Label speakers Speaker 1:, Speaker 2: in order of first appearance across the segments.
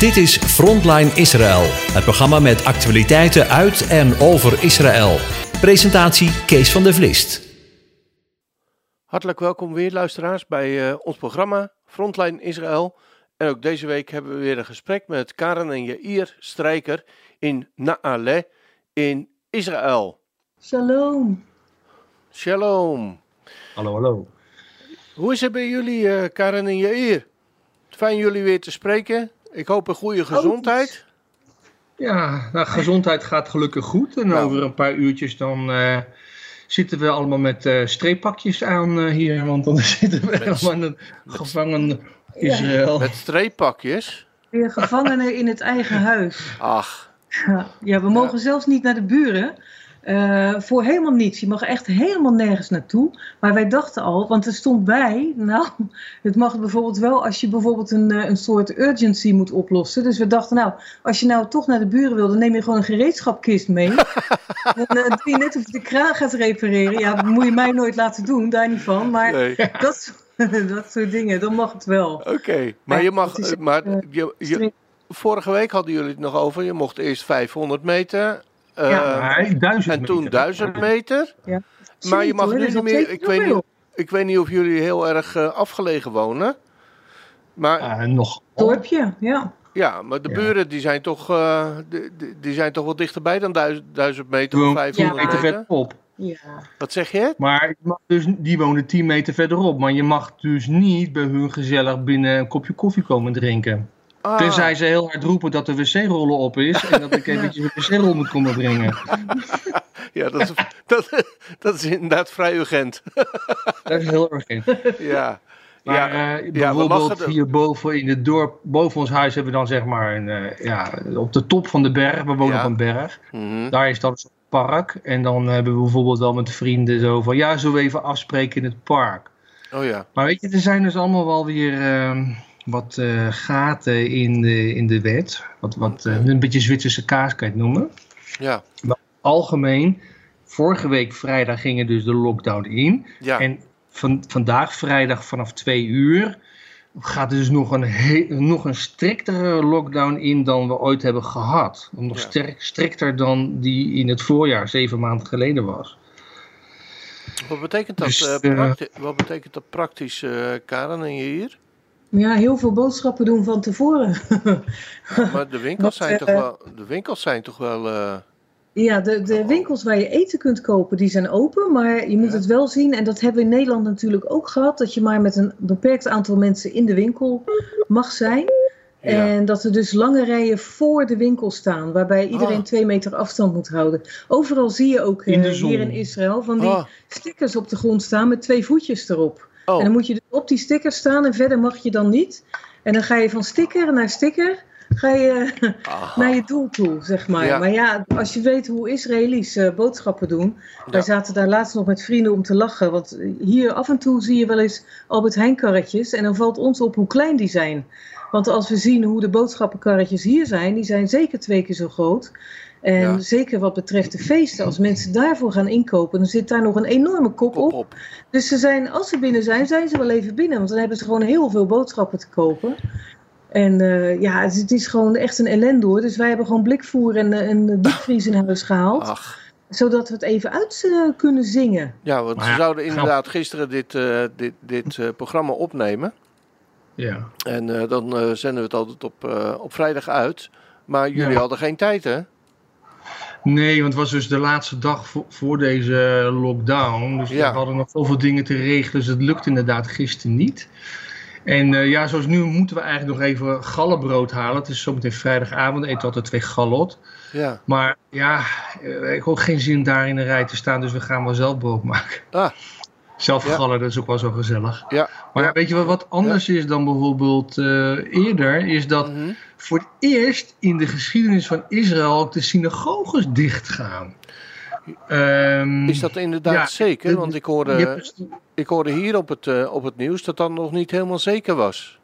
Speaker 1: Dit is Frontline Israël, het programma met actualiteiten uit en over Israël. Presentatie Kees van der Vlist.
Speaker 2: Hartelijk welkom weer luisteraars bij uh, ons programma Frontline Israël. En ook deze week hebben we weer een gesprek met Karen en Jair Strijker in Naale in Israël.
Speaker 3: Shalom.
Speaker 2: Shalom.
Speaker 4: Hallo, hallo.
Speaker 2: Hoe is het bij jullie, uh, Karen en Jair? Fijn jullie weer te spreken. Ik hoop een goede gezondheid.
Speaker 4: Ja, nou, gezondheid gaat gelukkig goed. En
Speaker 2: Nou.
Speaker 4: over een paar uurtjes dan eh, zitten we allemaal met eh streeppakjes aan eh, hier. Want dan zitten we helemaal in een gevangen Israël.
Speaker 2: Met streeppakjes.
Speaker 3: Weer gevangenen in het eigen huis.
Speaker 2: Ach,
Speaker 3: Ja, ja we mogen zelfs niet naar de buren. Eh, voor helemaal niets. Je mag echt helemaal nergens naartoe. Maar wij dachten al, want er stond bij, nou, het mag bijvoorbeeld wel als je bijvoorbeeld een, eh, een soort urgency moet oplossen. Dus we dachten, nou, als je nou toch naar de buren wil, dan neem je gewoon een gereedschapkist mee. dan eh, doe je net of je de kraan gaat repareren. Ja, dat moet je mij nooit laten doen, daar niet van. Maar
Speaker 2: nee.
Speaker 3: dat, dat soort dingen, dan mag het wel.
Speaker 2: Oké, maar
Speaker 3: Ja,
Speaker 2: je mag.
Speaker 3: is,
Speaker 2: maar je, vorige week hadden jullie het nog over. Je mocht eerst 500 meter.
Speaker 3: Ja,
Speaker 4: Nee, duizend
Speaker 2: en toen
Speaker 4: meter.
Speaker 2: 1000 meter.
Speaker 3: Ja.
Speaker 2: Maar je mag nu niet meer. Ik weet niet, ik weet niet of jullie heel erg eh, afgelegen wonen. Maar
Speaker 4: nog.
Speaker 3: Dorpje, ja.
Speaker 2: ja, maar de
Speaker 4: Ja.
Speaker 2: buren die zijn toch, eh, die, die- die zijn toch wel dichterbij dan 1000, 1000 meter of
Speaker 4: Gewoon
Speaker 2: 500
Speaker 4: 10 meter
Speaker 2: meter.
Speaker 4: verderop.
Speaker 3: ja.
Speaker 2: Wat zeg je?
Speaker 4: Maar je mag dus, die wonen 10 meter verderop. Maar je mag dus niet bij hun gezellig binnen een kopje koffie komen drinken.
Speaker 2: Ah,
Speaker 4: Tenzij ze heel hard roepen dat de wc-rollen op is. En dat ik eventjes een wc-rol moet komen brengen.
Speaker 2: ja, dat is, dat, dat is inderdaad vrij urgent.
Speaker 4: Dat is heel erg. in.
Speaker 2: ja.
Speaker 4: Maar
Speaker 2: ja,
Speaker 4: eh, bijvoorbeeld
Speaker 2: lachen er-
Speaker 4: hierboven in het dorp, boven ons huis hebben we dan zeg maar een, eh, ja, op de top van de berg, we wonen
Speaker 2: Ja.
Speaker 4: op een berg.
Speaker 2: mhm.
Speaker 4: Daar is dan zo'n park. En dan hebben we bijvoorbeeld wel met vrienden zo van, ja, zullen we even afspreken in het park.
Speaker 2: Oh ja.
Speaker 4: Maar weet je, er zijn dus allemaal wel weer ehm, wat eh, gaten in de, in de wet. Wat, wat eh, een beetje Zwitserse kaas kan je het noemen.
Speaker 2: Ja.
Speaker 4: Algemeen, vorige week vrijdag gingen dus de lockdown in.
Speaker 2: Ja.
Speaker 4: En van, vandaag vrijdag vanaf twee uur gaat er dus nog een, he- nog een striktere lockdown in dan we ooit hebben gehad. Nog
Speaker 2: Ja.
Speaker 4: sterk, strikter dan die in het voorjaar, zeven maanden geleden was.
Speaker 2: Wat betekent dat,
Speaker 4: Dus,
Speaker 2: eh, wat betekent dat praktisch, Karen en je hier?
Speaker 3: Ja, heel veel boodschappen doen van tevoren.
Speaker 2: Maar de winkels zijn toch
Speaker 3: eh,
Speaker 2: wel, de winkels zijn toch wel, eh,
Speaker 3: ja, de, de winkels waar je eten kunt kopen, die zijn open. Maar je moet
Speaker 2: Ja.
Speaker 3: het wel zien, en dat hebben we in Nederland natuurlijk ook gehad, dat je maar met een beperkt aantal mensen in de winkel mag zijn.
Speaker 2: ja.
Speaker 3: En dat er dus lange rijen voor de winkel staan, waarbij iedereen
Speaker 2: Ah.
Speaker 3: twee meter afstand moet houden. Overal zie je ook
Speaker 4: In
Speaker 3: eh, hier in Israël van die
Speaker 2: Ah,
Speaker 3: stickers op de grond staan met twee voetjes erop. En dan
Speaker 2: oh,
Speaker 3: moet je dus op die sticker staan en verder mag je dan niet. En dan ga je van sticker naar sticker, ga je
Speaker 2: aha.
Speaker 3: naar je doel toe, zeg maar.
Speaker 2: Ja.
Speaker 3: Maar ja, als je weet hoe Israëli's eh, boodschappen doen.
Speaker 2: Ja.
Speaker 3: Wij zaten daar laatst nog met vrienden om te lachen. Want hier af en toe zie je wel eens Albert Heijn karretjes. En dan valt ons op hoe klein die zijn. Want als we zien hoe de boodschappenkarretjes hier zijn, die zijn zeker twee keer zo groot. En
Speaker 2: Ja.
Speaker 3: zeker wat betreft de feesten, als mensen daarvoor gaan inkopen, dan zit daar nog een enorme kop
Speaker 2: Kop
Speaker 3: op.
Speaker 2: op.
Speaker 3: Dus ze zijn, als ze binnen zijn, zijn ze wel even binnen. Want dan hebben ze gewoon heel veel boodschappen te kopen. En eh, ja, het, het is gewoon echt een ellende hoor. Dus wij hebben gewoon blikvoer en eh, een diepvries in huis gehaald.
Speaker 2: Ach,
Speaker 3: Zodat we het even uit eh, kunnen zingen.
Speaker 2: ja, want ze
Speaker 4: ja,
Speaker 2: zouden inderdaad gisteren dit, eh, dit, dit eh, programma opnemen.
Speaker 4: Ja.
Speaker 2: En eh, dan eh, zenden we het altijd op, eh, op vrijdag uit. Maar jullie
Speaker 4: Ja.
Speaker 2: hadden geen tijd, hè?
Speaker 4: Nee, want het was dus de laatste dag voor, voor deze lockdown. Dus
Speaker 2: Ja.
Speaker 4: we hadden nog zoveel dingen te regelen. Dus het lukte inderdaad gisteren niet. En eh, ja, zoals nu moeten we eigenlijk nog even gallenbrood halen. Het is zometeen vrijdagavond, eten we altijd twee galot.
Speaker 2: Ja.
Speaker 4: Maar ja, eh, ik heb ook geen zin daar in de rij te staan. Dus we gaan wel zelf brood maken.
Speaker 2: Ah,
Speaker 4: Zelf
Speaker 2: Ja.
Speaker 4: gallen, dat is ook wel zo gezellig.
Speaker 2: ja.
Speaker 4: Maar
Speaker 2: Ja.
Speaker 4: weet je wat, wat anders is dan bijvoorbeeld eh, eerder? Is dat
Speaker 2: Mhm.
Speaker 4: voor het eerst in de geschiedenis van Israël ook de synagoges dichtgaan. Ehm,
Speaker 2: Is dat inderdaad zeker? Want ik hoorde, ik hoorde hier op het, eh, op het nieuws dat dat nog niet helemaal zeker was.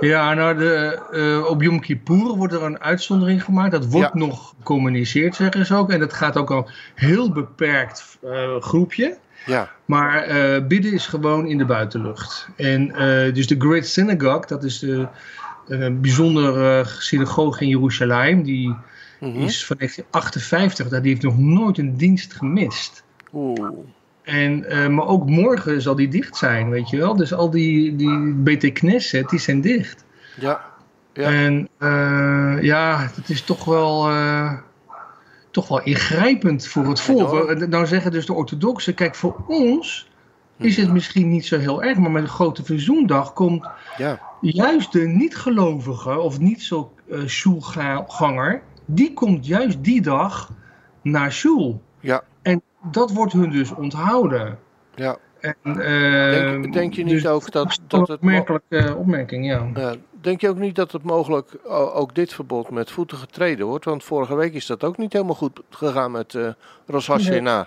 Speaker 4: Ja, nou, de, eh, op Yom Kippur wordt er een uitzondering gemaakt. Dat wordt nog gecommuniceerd, zeggen ze ook. En dat gaat ook al heel beperkt groepje.
Speaker 2: Ja,
Speaker 4: Maar eh, bidden is gewoon in de buitenlucht. En eh, dus de Great Synagogue, dat is de, een bijzondere synagoge in Jeruzalem. Die
Speaker 2: Mhm.
Speaker 4: is van 1958. Die heeft nog nooit een dienst gemist.
Speaker 2: Oeh.
Speaker 4: En, eh, maar ook morgen zal die dicht zijn, weet je wel. Dus al die, die BT Knesset, die zijn dicht.
Speaker 2: Ja. Ja.
Speaker 4: En eh, ja, het is toch wel, eh, toch wel ingrijpend voor het volk.
Speaker 2: Enorm.
Speaker 4: Eh, Nou zeggen dus de orthodoxen, kijk voor ons is het misschien niet zo heel erg. Maar met de grote verzoendag komt
Speaker 2: Ja.
Speaker 4: juist de niet-gelovige of niet zo ganger, die komt juist die dag naar shul.
Speaker 2: Ja.
Speaker 4: En dat wordt hun dus onthouden.
Speaker 2: Ja.
Speaker 4: En,
Speaker 2: Denk, denk je niet
Speaker 4: dus
Speaker 2: ook dat, dat het...
Speaker 4: opmerkelijke opmerking, ja.
Speaker 2: Denk je ook niet dat het mogelijk ook dit verbod met voeten getreden wordt? Want vorige week is dat ook niet helemaal goed gegaan met Hashanah.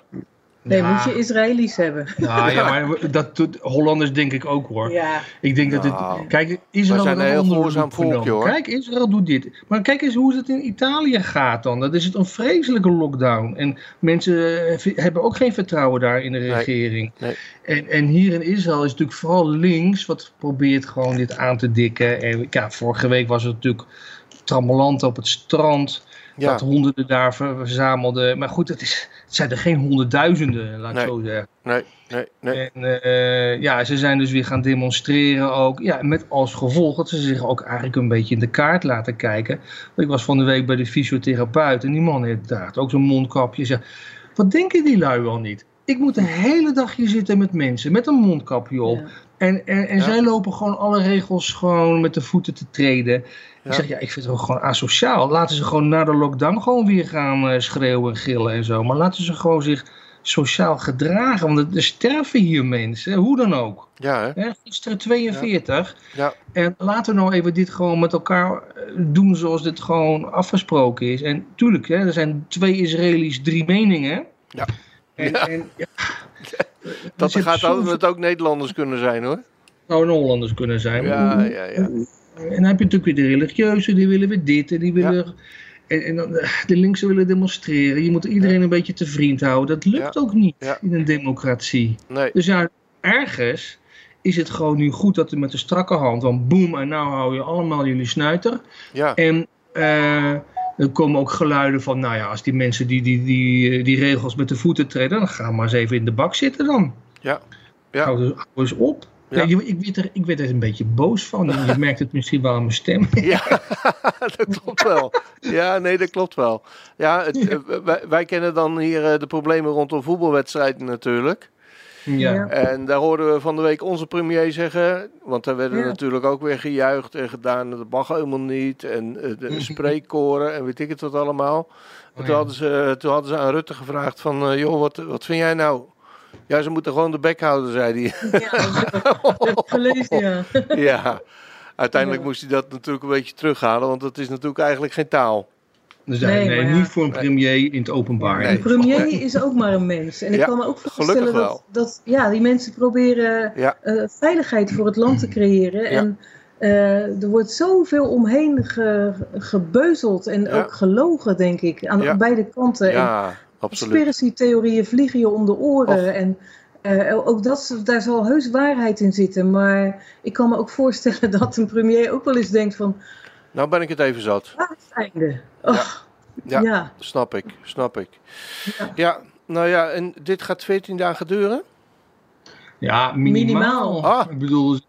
Speaker 3: Nee,
Speaker 4: Ja.
Speaker 3: moet je Israëli's hebben.
Speaker 4: Ja, ja, maar dat doet Hollanders denk ik ook hoor.
Speaker 3: Ja,
Speaker 4: Ik denk dat
Speaker 2: Nou,
Speaker 4: het. Kijk, Israël
Speaker 2: zijn een heel gehoorzaam volkje, hoor.
Speaker 4: Kijk, Israël doet dit. Maar kijk eens hoe het in Italië gaat dan. Dat is het een vreselijke lockdown. En mensen eh, hebben ook geen vertrouwen daar in de regering.
Speaker 2: nee.
Speaker 4: En, en hier in Israël is natuurlijk vooral links wat probeert gewoon dit aan te dikken. En ja, vorige week was het natuurlijk trammelant op het strand.
Speaker 2: Ja,
Speaker 4: Dat honderden daar ver- verzamelden. Maar goed, het, is, zijn er geen honderdduizenden, laat ik
Speaker 2: Nee.
Speaker 4: zo zeggen.
Speaker 2: nee, nee, nee.
Speaker 4: En eh, ja, ze zijn dus weer gaan demonstreren ook. Ja, met als gevolg dat ze zich ook eigenlijk een beetje in de kaart laten kijken. Ik was van de week bij de fysiotherapeut en die man heeft daar ook zo'n mondkapje. Zegt, wat denken die lui wel niet? Ik moet de hele dag hier zitten met mensen met een mondkapje op.
Speaker 3: ja.
Speaker 4: En, en, en
Speaker 2: Ja.
Speaker 4: zij lopen gewoon alle regels gewoon met de voeten te treden. Ik zeg, ja, ik vind het ook gewoon asociaal. Laten ze gewoon na de lockdown gewoon weer gaan eh, schreeuwen en gillen en zo. Maar laten ze gewoon zich sociaal gedragen. Want er- er sterven hier mensen, hoe dan ook.
Speaker 2: Ja, hè?
Speaker 4: Gisteren 42.
Speaker 2: Ja.
Speaker 4: En laten we nou even dit gewoon met elkaar eh, doen zoals dit gewoon afgesproken is. En tuurlijk, hè, er zijn twee Israëli's, drie meningen.
Speaker 2: Ja.
Speaker 4: En,
Speaker 2: Ja.
Speaker 4: en, ja.
Speaker 2: Dat gaat ook, het ook Nederlanders kunnen zijn, hoor.
Speaker 4: zou een Hollanders kunnen zijn.
Speaker 2: Ja, ja, ja.
Speaker 4: En dan heb je natuurlijk weer de religieuzen, die willen weer dit en die willen... En, en dan, eh, de linkse willen demonstreren. Je moet iedereen een beetje te vriend houden. Dat lukt ook niet in een democratie.
Speaker 2: Nee,
Speaker 4: Dus ja, ergens is het gewoon nu goed dat er met de strakke hand, want boem, en nou hou je allemaal jullie snuiter.
Speaker 2: ja.
Speaker 4: En eh, er komen ook geluiden van, nou ja, als die mensen die, die, die, die regels met de voeten treden, dan gaan maar eens even in de bak zitten dan.
Speaker 2: Ja. Ja.
Speaker 4: Hou, hou eens op.
Speaker 2: Ja.
Speaker 4: Ik, werd er, ik werd er een beetje boos van. En je merkt het misschien wel aan mijn stem.
Speaker 2: Ja, dat klopt wel. Ja, nee, dat klopt wel. Ja, het, eh, wij, wij kennen dan hier eh, de problemen rondom voetbalwedstrijden natuurlijk.
Speaker 4: Ja.
Speaker 2: En daar hoorden we van de week onze premier zeggen, want daar werden
Speaker 3: Ja.
Speaker 2: natuurlijk ook weer gejuicht en gedaan, dat mag helemaal niet. En eh, de spreekkoren en weet ik het wat allemaal. En
Speaker 4: Oh,
Speaker 2: toen, hadden ze, toen hadden ze aan Rutte gevraagd van, eh, joh, wat, wat vind jij nou? Ja, ze moeten gewoon de bek houden, zei hij.
Speaker 3: Ja, dat heb ik gelezen, ja.
Speaker 2: ja, uiteindelijk
Speaker 3: Ja.
Speaker 2: moest hij dat natuurlijk een beetje terughalen, want dat is natuurlijk eigenlijk geen taal.
Speaker 4: Dus nee,
Speaker 3: Nee, ja.
Speaker 4: niet voor een premier in het openbaar.
Speaker 2: Nee.
Speaker 3: De premier is ook maar een mens. En ik
Speaker 2: Ja,
Speaker 3: kan me ook voorstellen dat, dat ja, die mensen proberen
Speaker 2: Ja.
Speaker 3: eh, veiligheid voor het land te creëren. En eh, er wordt zoveel omheen ge- gebeuzeld en
Speaker 2: Ja.
Speaker 3: ook gelogen, denk ik, aan
Speaker 2: Ja.
Speaker 3: beide kanten. En
Speaker 2: Ja, absoluut.
Speaker 3: conspiracy-theorieën vliegen je om de oren.
Speaker 2: Och.
Speaker 3: En eh, ook dat, daar zal heus waarheid in zitten. Maar ik kan me ook voorstellen dat een premier ook wel eens denkt van...
Speaker 2: Nou ben ik het even zat.
Speaker 3: Het einde? Och,
Speaker 2: Ja.
Speaker 3: ja.
Speaker 2: Snap ik, snap ik.
Speaker 3: Ja.
Speaker 2: Ja, nou ja, en dit gaat 14 dagen duren?
Speaker 4: Ja, minimaal.
Speaker 3: Minimaal.
Speaker 2: Ah.
Speaker 4: Ik bedoel,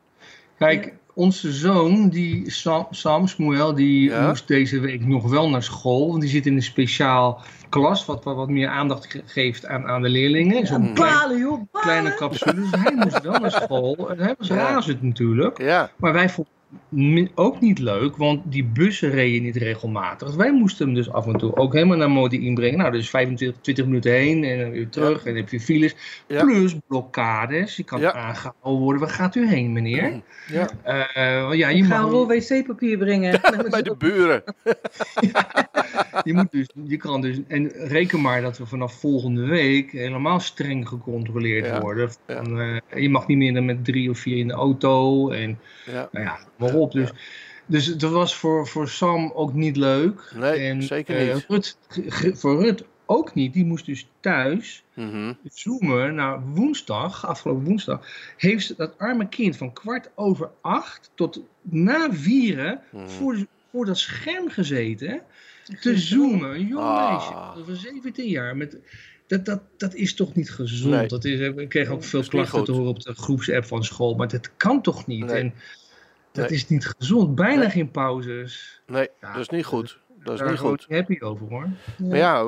Speaker 4: kijk, onze zoon, die Sam, Sam Smuel, die
Speaker 2: Ja.
Speaker 4: moest deze week nog wel naar school. Want die zit in een speciaal klas, wat, wat, wat meer aandacht ge- geeft aan, aan de leerlingen. Zo'n
Speaker 3: Ja,
Speaker 4: klein-
Speaker 3: balen, joh, balen.
Speaker 4: kleine capsule. Dus hij moest wel naar school. En hij was
Speaker 2: Ja.
Speaker 4: razend natuurlijk.
Speaker 2: Ja,
Speaker 4: Maar wij vonden ook niet leuk, want die bussen reden niet regelmatig. Wij moesten hem dus af en toe ook helemaal naar Modi inbrengen. Nou, dus 25 20 minuten heen en dan weer terug. En dan heb je files.
Speaker 2: Ja.
Speaker 4: Plus blokkades. Je kan
Speaker 2: Ja.
Speaker 4: aangehouden worden. Waar gaat u heen, meneer?
Speaker 2: ja.
Speaker 4: Eh, ja, je,
Speaker 3: Ik ga een
Speaker 4: mag,
Speaker 3: rol wc-papier brengen.
Speaker 2: bij de buren.
Speaker 4: je, moet dus, je kan dus. En reken maar dat we vanaf volgende week helemaal streng gecontroleerd
Speaker 2: Ja.
Speaker 4: worden. Van, eh, je mag niet meer dan met drie of vier in de auto. En
Speaker 2: Ja.
Speaker 4: nou ja, Dus, dus het was voor, voor Sam ook niet leuk.
Speaker 2: Nee,
Speaker 4: en,
Speaker 2: zeker
Speaker 4: eh,
Speaker 2: niet.
Speaker 4: Rut, g- g- voor Rut ook niet. Die moest dus thuis
Speaker 2: Mhm.
Speaker 4: zoomen naar woensdag, afgelopen woensdag. Heeft ze dat arme kind van kwart over acht tot na vieren
Speaker 2: Mhm.
Speaker 4: voor, voor dat scherm gezeten. Te zoomen. Een jong
Speaker 2: Ah.
Speaker 4: meisje van 17 jaar. Met, dat, dat, dat is toch niet gezond?
Speaker 2: Nee.
Speaker 4: Dat is, ik kreeg ook veel klachten te horen op de groepsapp van school. Maar dat kan toch niet?
Speaker 2: Nee.
Speaker 4: En dat
Speaker 2: Nee.
Speaker 4: is niet gezond. Bijna
Speaker 2: Nee.
Speaker 4: geen pauzes.
Speaker 2: Nee,
Speaker 4: Ja,
Speaker 2: dat is niet goed. Dat is
Speaker 4: Daar
Speaker 2: niet
Speaker 4: ben ik
Speaker 2: goed.
Speaker 4: happy over hoor.
Speaker 2: Maar ja,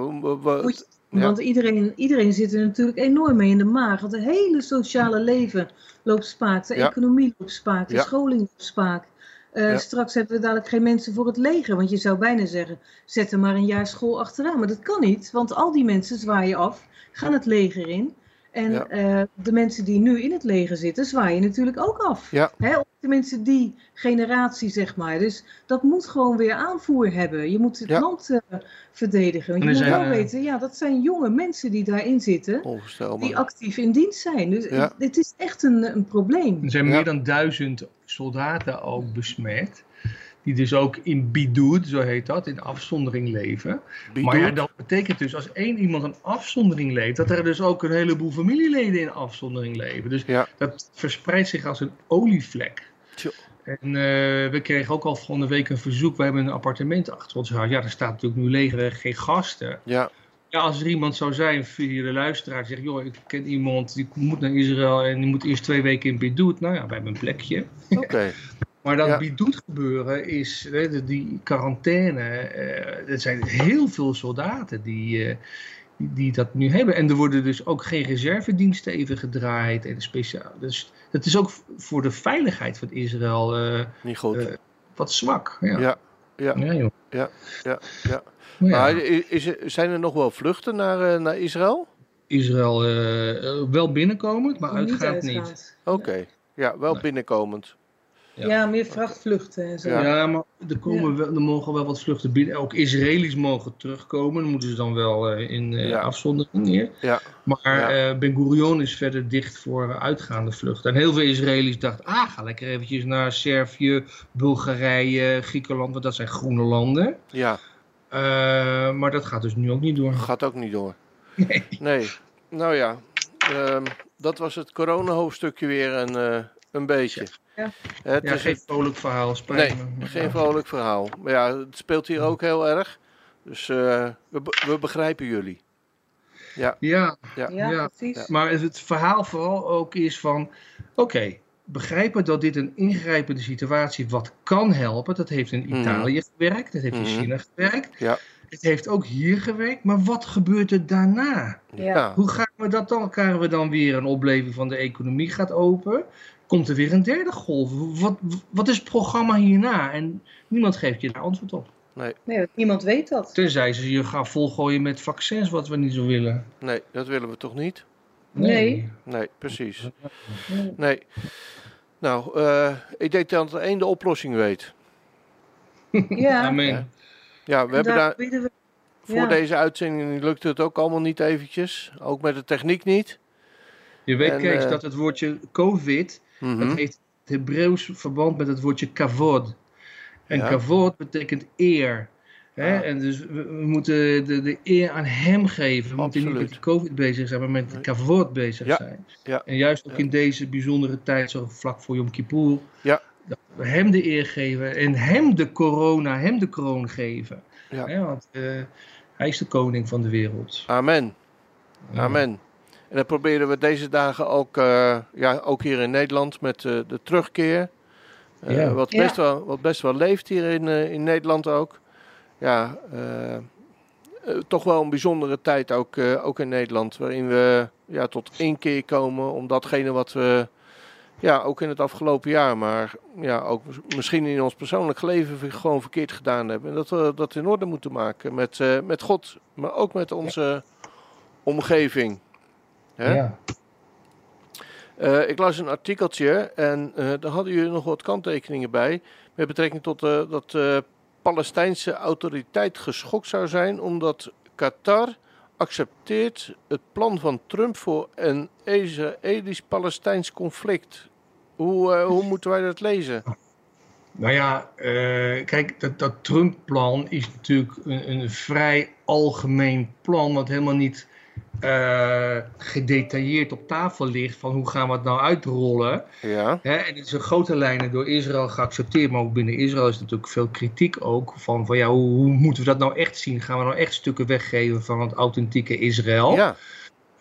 Speaker 3: Goed,
Speaker 2: Ja.
Speaker 3: Want iedereen, iedereen zit er natuurlijk enorm mee in de maag. Want het hele sociale leven loopt spaak. De
Speaker 2: Ja.
Speaker 3: economie loopt spaak. De
Speaker 2: Ja.
Speaker 3: scholing loopt spaak. Eh. Straks hebben we dadelijk geen mensen voor het leger. Want je zou bijna zeggen, zet er maar een jaar school achteraan. Maar dat kan niet, want al die mensen zwaaien af, gaan het leger in. En
Speaker 2: Ja.
Speaker 3: eh, de mensen die nu in het leger zitten, zwaaien natuurlijk ook af.
Speaker 2: Ja.
Speaker 3: Hè, tenminste die generatie, zeg maar. Dus dat moet gewoon weer aanvoer hebben. Je moet het
Speaker 2: Ja.
Speaker 3: land eh, verdedigen. Want je moet
Speaker 4: zijn,
Speaker 3: wel weten, ja, dat zijn jonge mensen die daarin zitten. Die actief in dienst zijn. Dus
Speaker 2: Ja.
Speaker 3: het, het is echt een, een probleem.
Speaker 4: Er zijn
Speaker 2: Ja.
Speaker 4: meer dan duizend soldaten ook besmet. Die dus ook in bidoed, zo heet dat, in afzondering leven. Maar ja, dat betekent dus als één iemand een afzondering leeft, dat er dus ook een heleboel familieleden in afzondering leven. Dus
Speaker 2: Ja.
Speaker 4: dat verspreidt zich als een olievlek.
Speaker 2: Tjo.
Speaker 4: En eh, we kregen ook al van de week een verzoek. We hebben een appartement achter ons huis. Ja, er staat natuurlijk nu leger, geen gasten.
Speaker 2: Ja,
Speaker 4: Ja, als er iemand zou zijn via de luisteraar die zegt, joh, ik ken iemand die moet naar Israël en die moet eerst twee weken in Bedoet. Nou ja, wij hebben een plekje.
Speaker 2: oké.
Speaker 4: Maar dat
Speaker 2: Ja.
Speaker 4: Bidoet gebeuren is, hè, die quarantaine, eh er zijn heel veel soldaten die, eh, die, die dat nu hebben. En er worden dus ook geen reservediensten even gedraaid. En speciaal. Dus dat is ook voor de veiligheid van Israël eh,
Speaker 2: Niet goed.
Speaker 4: wat zwak. Ja,
Speaker 2: Ja, ja.
Speaker 4: Ja, joh.
Speaker 2: Ja, ja, ja.
Speaker 4: Maar ja,
Speaker 2: Maar i- is, er- zijn er nog wel vluchten naar, eh, naar Israël?
Speaker 4: Israël wel binnenkomend, maar uitgaand niet.
Speaker 2: Oké. Ja, wel
Speaker 4: Nee.
Speaker 2: binnenkomend.
Speaker 4: Ja.
Speaker 3: Ja. meer vrachtvluchten en zo.
Speaker 2: Ja.
Speaker 4: Ja, maar er, komen wel, er mogen wel wat vluchten binnen. Ook Israëli's mogen terugkomen. Dan moeten ze dan wel eh, in eh,
Speaker 2: Ja.
Speaker 4: afzondering neer.
Speaker 2: Ja.
Speaker 4: Maar
Speaker 2: Ja.
Speaker 4: eh, Ben Gurion is verder dicht voor uitgaande vluchten. En heel veel Israëli's dachten, ah, ga lekker eventjes naar Servië, Bulgarije, Griekenland, want dat zijn groene landen.
Speaker 2: Ja,
Speaker 4: Eh, maar dat gaat dus nu ook niet door.
Speaker 2: gaat ook niet door.
Speaker 4: Nee.
Speaker 2: Nee. Nou ja, ehm, dat was het corona-hoofdstukje weer een, eh, een beetje.
Speaker 3: Ja.
Speaker 2: Het
Speaker 4: Ja,
Speaker 2: is
Speaker 4: geen vrolijk verhaal, spijt
Speaker 2: nee,
Speaker 4: me.
Speaker 2: geen vrolijk verhaal. Maar ja, het speelt hier ook heel erg. Dus eh, we, we begrijpen jullie.
Speaker 4: Ja,
Speaker 3: Ja,
Speaker 4: Ja.
Speaker 3: precies.
Speaker 4: Maar het- het verhaal vooral ook is van, oké, begrijpen dat dit een ingrijpende situatie wat kan helpen. Dat heeft in
Speaker 2: Mhm.
Speaker 4: Italië gewerkt, dat heeft in
Speaker 2: Mhm.
Speaker 4: China gewerkt.
Speaker 2: Ja.
Speaker 4: Het heeft ook hier gewerkt, maar wat gebeurt er daarna?
Speaker 3: Ja.
Speaker 4: Hoe gaan we dat dan? Krijgen we dan weer een opleving van de economie gaat open? Komt er weer een derde golf? Wat, wat is het programma hierna? En niemand geeft je daar antwoord op.
Speaker 3: Nee, want niemand weet dat.
Speaker 4: Tenzij ze je gaan volgooien met vaccins, wat we niet zo willen.
Speaker 2: Nee, dat willen we toch niet?
Speaker 3: Nee.
Speaker 2: Nee, precies. Nee. Nou, eh, ik denk dat één de oplossing weet.
Speaker 3: Ja,
Speaker 4: Amen.
Speaker 2: Ja, we hebben daar,
Speaker 3: we.
Speaker 2: voor
Speaker 3: ja.
Speaker 2: deze uitzending lukte het ook allemaal niet eventjes. Ook met de techniek niet.
Speaker 4: Je weet,
Speaker 2: En,
Speaker 4: Kees,
Speaker 2: eh,
Speaker 4: dat het woordje COVID,
Speaker 2: Mhm.
Speaker 4: dat heeft het Hebreeuws verband met het woordje kavod. En
Speaker 2: Ja.
Speaker 4: kavod betekent eer. Hè?
Speaker 2: Ah.
Speaker 4: En dus we, we moeten de, de eer aan hem geven. We moeten niet met COVID bezig zijn, maar met kavod bezig
Speaker 2: Ja.
Speaker 4: zijn.
Speaker 2: Ja.
Speaker 4: En juist ook in deze bijzondere tijd, zo vlak voor Yom Kippur,
Speaker 2: Ja.
Speaker 4: dat we hem de eer geven en hem de corona, hem de kroon geven.
Speaker 2: Ja.
Speaker 4: Hè? Want eh, hij is de koning van de wereld.
Speaker 2: Amen. Amen. En dat proberen we deze dagen ook, eh, ja, ook hier in Nederland met eh, de terugkeer. Eh,
Speaker 4: Ja.
Speaker 2: wat,
Speaker 3: Ja.
Speaker 2: best wel, wat best wel leeft hier in, eh, in Nederland ook. Ja, toch wel een bijzondere tijd ook, eh, ook in Nederland. Waarin we ja, tot één keer komen om datgene wat we ja, ook in het afgelopen jaar, maar ja, ook misschien in ons persoonlijk leven gewoon verkeerd gedaan hebben. En dat we dat in orde moeten maken met, eh, met God, maar ook met onze omgeving. Hè?
Speaker 4: Ja.
Speaker 2: Eh, ik las een artikeltje en eh, daar hadden jullie nog wat kanttekeningen bij. Met betrekking tot eh, dat de Palestijnse autoriteit geschokt zou zijn omdat Qatar accepteert het plan van Trump voor een Israëlisch-Palestijns conflict. Hoe, hoe moeten wij dat lezen?
Speaker 4: Nou ja, kijk, dat, dat Trump-plan is natuurlijk een, een, vrij algemeen plan, wat helemaal niet uh, gedetailleerd op tafel ligt van hoe gaan we het nou uitrollen.
Speaker 2: Ja.
Speaker 4: Hè, en het is in grote lijnen door Israël geaccepteerd, maar ook binnen Israël is natuurlijk veel kritiek ook van, van ja, hoe, hoe, moeten we dat nou echt zien? Gaan we nou echt stukken weggeven van het authentieke Israël?
Speaker 2: Ja.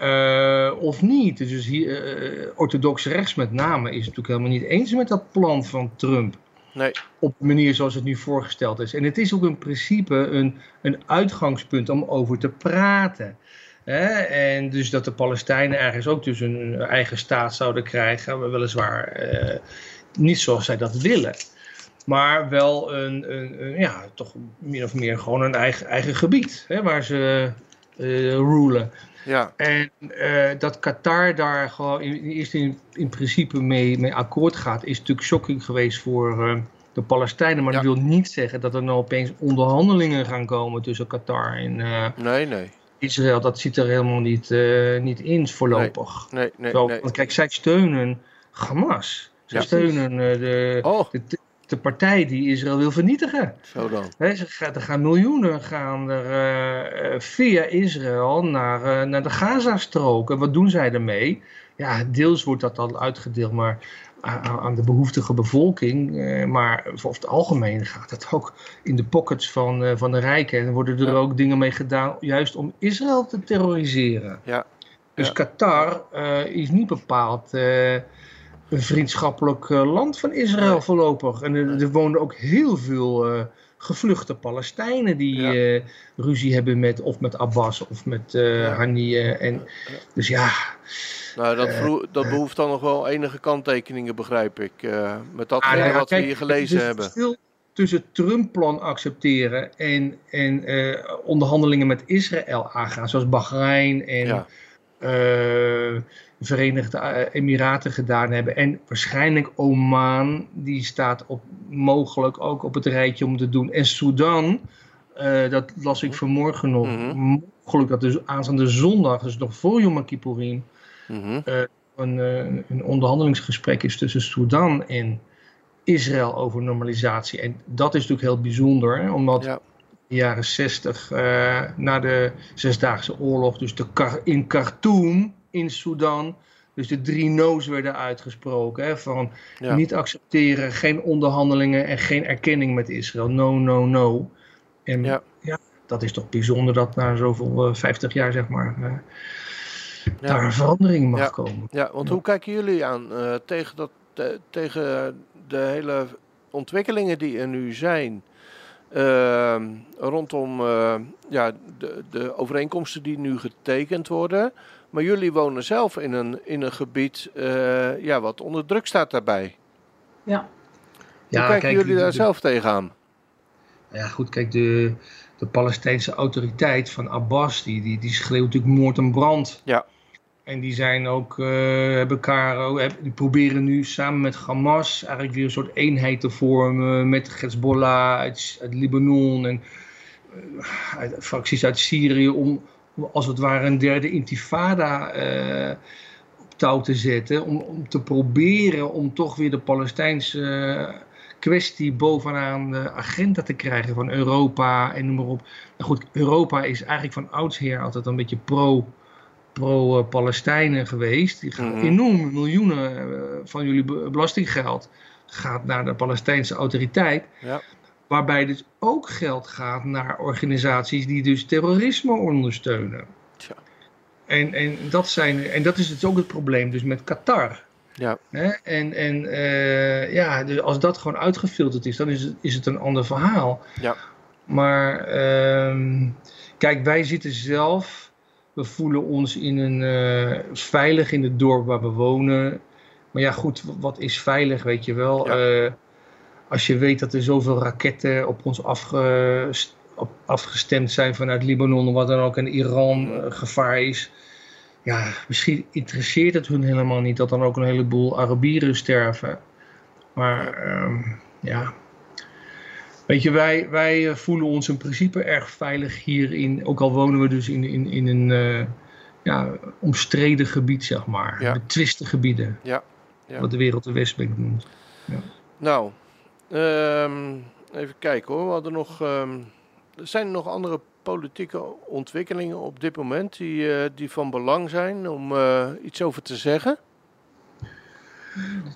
Speaker 4: Uh, of niet? Dus hier, uh, orthodox rechts met name is natuurlijk helemaal niet eens met dat plan van Trump.
Speaker 2: Nee.
Speaker 4: Op de manier zoals het nu voorgesteld is. En het is ook in principe een, een uitgangspunt om over te praten. En dus dat de Palestijnen ergens ook dus een eigen staat zouden krijgen, weliswaar eh, niet zoals zij dat willen. Maar wel een, een, ja, toch min of meer gewoon een eigen, eigen gebied hè, waar ze uh, rulen.
Speaker 2: Ja.
Speaker 4: En uh, dat Qatar daar gewoon in, in, in principe mee, mee akkoord gaat, is natuurlijk shocking geweest voor uh, de Palestijnen. Maar
Speaker 2: Ja.
Speaker 4: dat wil niet zeggen dat er nou opeens onderhandelingen gaan komen tussen Qatar en
Speaker 2: Nee, nee.
Speaker 4: Israël. Dat zit er helemaal niet, uh, niet in voorlopig.
Speaker 2: Nee, nee,
Speaker 4: Zo,
Speaker 2: nee.
Speaker 4: Want kijk, zij steunen Hamas. Zij
Speaker 2: Ja.
Speaker 4: steunen uh, de,
Speaker 2: Oh,
Speaker 4: de, de partij die Israël wil vernietigen.
Speaker 2: zo dan.
Speaker 4: He, ze gaat, er gaan miljoenen gaan er, uh, via Israël naar, naar de Gazastrook. En wat doen zij ermee? Ja, deels wordt dat dan uitgedeeld maar aan, de behoeftige bevolking. Uh, maar over het algemeen gaat het ook in de pockets van, van de rijken. En worden er
Speaker 2: Ja.
Speaker 4: ook dingen mee gedaan juist om Israël te terroriseren.
Speaker 2: Ja.
Speaker 4: Dus
Speaker 2: Ja.
Speaker 4: Qatar is niet bepaald een vriendschappelijk land van Israël voorlopig. En er, er woonden ook heel veel uh, gevluchte Palestijnen die
Speaker 2: Ja.
Speaker 4: uh, ruzie hebben met of met Abbas of met
Speaker 2: Ja.
Speaker 4: Haniyeh. En, Dus ja,
Speaker 2: Nou, dat,
Speaker 4: Eh,
Speaker 2: vroeg- dat behoeft dan nog wel enige kanttekeningen, begrijp ik. eh, met datgene
Speaker 4: Ah, ja,
Speaker 2: wat
Speaker 4: kijk,
Speaker 2: we hier gelezen hebben.
Speaker 4: verschil tussen Trump-plan accepteren en, en eh, onderhandelingen met Israël aangaan, zoals Bahrein en
Speaker 2: Ja.
Speaker 4: eh, Verenigde Emiraten gedaan hebben. En waarschijnlijk Oman, die staat op, mogelijk ook op het rijtje om te doen. En Sudan, eh, dat las ik vanmorgen nog,
Speaker 2: Mhm.
Speaker 4: mogelijk dat dus aanstaande zondag, dus nog voor Yom Kippourim,
Speaker 2: Mhm.
Speaker 4: een, eh, een onderhandelingsgesprek is tussen Sudan en Israël over normalisatie. En dat is natuurlijk heel bijzonder, hè, omdat
Speaker 2: Ja.
Speaker 4: in de jaren 60, eh, na de Zesdaagse Oorlog, dus de in Khartoum in Sudan, dus de drie no's werden uitgesproken. Hè, van
Speaker 2: Ja.
Speaker 4: niet accepteren, geen onderhandelingen en geen erkenning met Israël. No, no, no. En
Speaker 2: Ja.
Speaker 4: ja, dat is toch bijzonder dat na zoveel, eh, 50 jaar zeg maar, eh,
Speaker 2: Ja.
Speaker 4: daar een verandering mag komen.
Speaker 2: Ja, want hoe kijken jullie aan eh, tegen, dat, te- tegen de hele ontwikkelingen die er nu zijn? ehm, rondom ja, de, de overeenkomsten die nu getekend worden. Maar jullie wonen zelf in een, in een gebied eh, ja, wat onder druk staat daarbij.
Speaker 3: Ja.
Speaker 2: Hoe kijken
Speaker 4: kijk,
Speaker 2: jullie daar
Speaker 4: de-
Speaker 2: zelf tegenaan?
Speaker 4: Ja, goed, kijk, de, de Palestijnse autoriteit van Abbas, die, die, die schreeuwt natuurlijk moord en brand.
Speaker 2: Ja.
Speaker 4: En die zijn ook, eh, hebben elkaar, heb- die proberen nu samen met Hamas eigenlijk weer een soort eenheid te vormen met Hezbollah uit, uit Libanon en eh, uit, fracties uit Syrië om als het ware een derde intifada eh, op touw te zetten. Om, om te proberen om toch weer de Palestijnse eh, kwestie bovenaan de agenda te krijgen van Europa en noem maar op. Nou goed, Europa is eigenlijk van oudsher altijd een beetje pro, pro-Palestijnen geweest. Die gaan
Speaker 2: Mhm.
Speaker 4: enorm miljoenen eh, van jullie be- belastinggeld gaat naar de Palestijnse autoriteit.
Speaker 2: Ja.
Speaker 4: Waarbij dus ook geld gaat naar organisaties die dus terrorisme ondersteunen.
Speaker 2: Tja.
Speaker 4: En, en, dat zijn, en dat is dus ook het probleem dus met Qatar.
Speaker 2: Ja.
Speaker 4: Hè? En, en eh, ja, dus als dat gewoon uitgefilterd is, dan is het, is het een ander verhaal.
Speaker 2: Ja.
Speaker 4: Maar ehm, kijk, wij zitten zelf, we voelen ons in een, eh, veilig in het dorp waar we wonen. Maar ja, goed, wat is veilig, weet je wel?
Speaker 2: Ja.
Speaker 4: Eh, als je weet dat er zoveel raketten op ons afgestemd zijn vanuit Libanon, wat dan ook, en Iran eh, gevaar is. Ja, misschien interesseert het hun helemaal niet dat dan ook een heleboel Arabieren sterven. Maar ehm, ja. Weet je, wij, wij eh, voelen ons in principe erg veilig hierin. Ook al wonen we dus in, in, in een eh, ja, omstreden gebied, zeg maar.
Speaker 2: Ja.
Speaker 4: Betwiste gebieden.
Speaker 2: Ja, ja.
Speaker 4: Wat de wereld de Westbank noemt.
Speaker 2: Nou, ehm, even kijken hoor. We hadden nog, ehm, zijn er nog andere politieke ontwikkelingen op dit moment die, eh, die van belang zijn om eh, iets over te zeggen?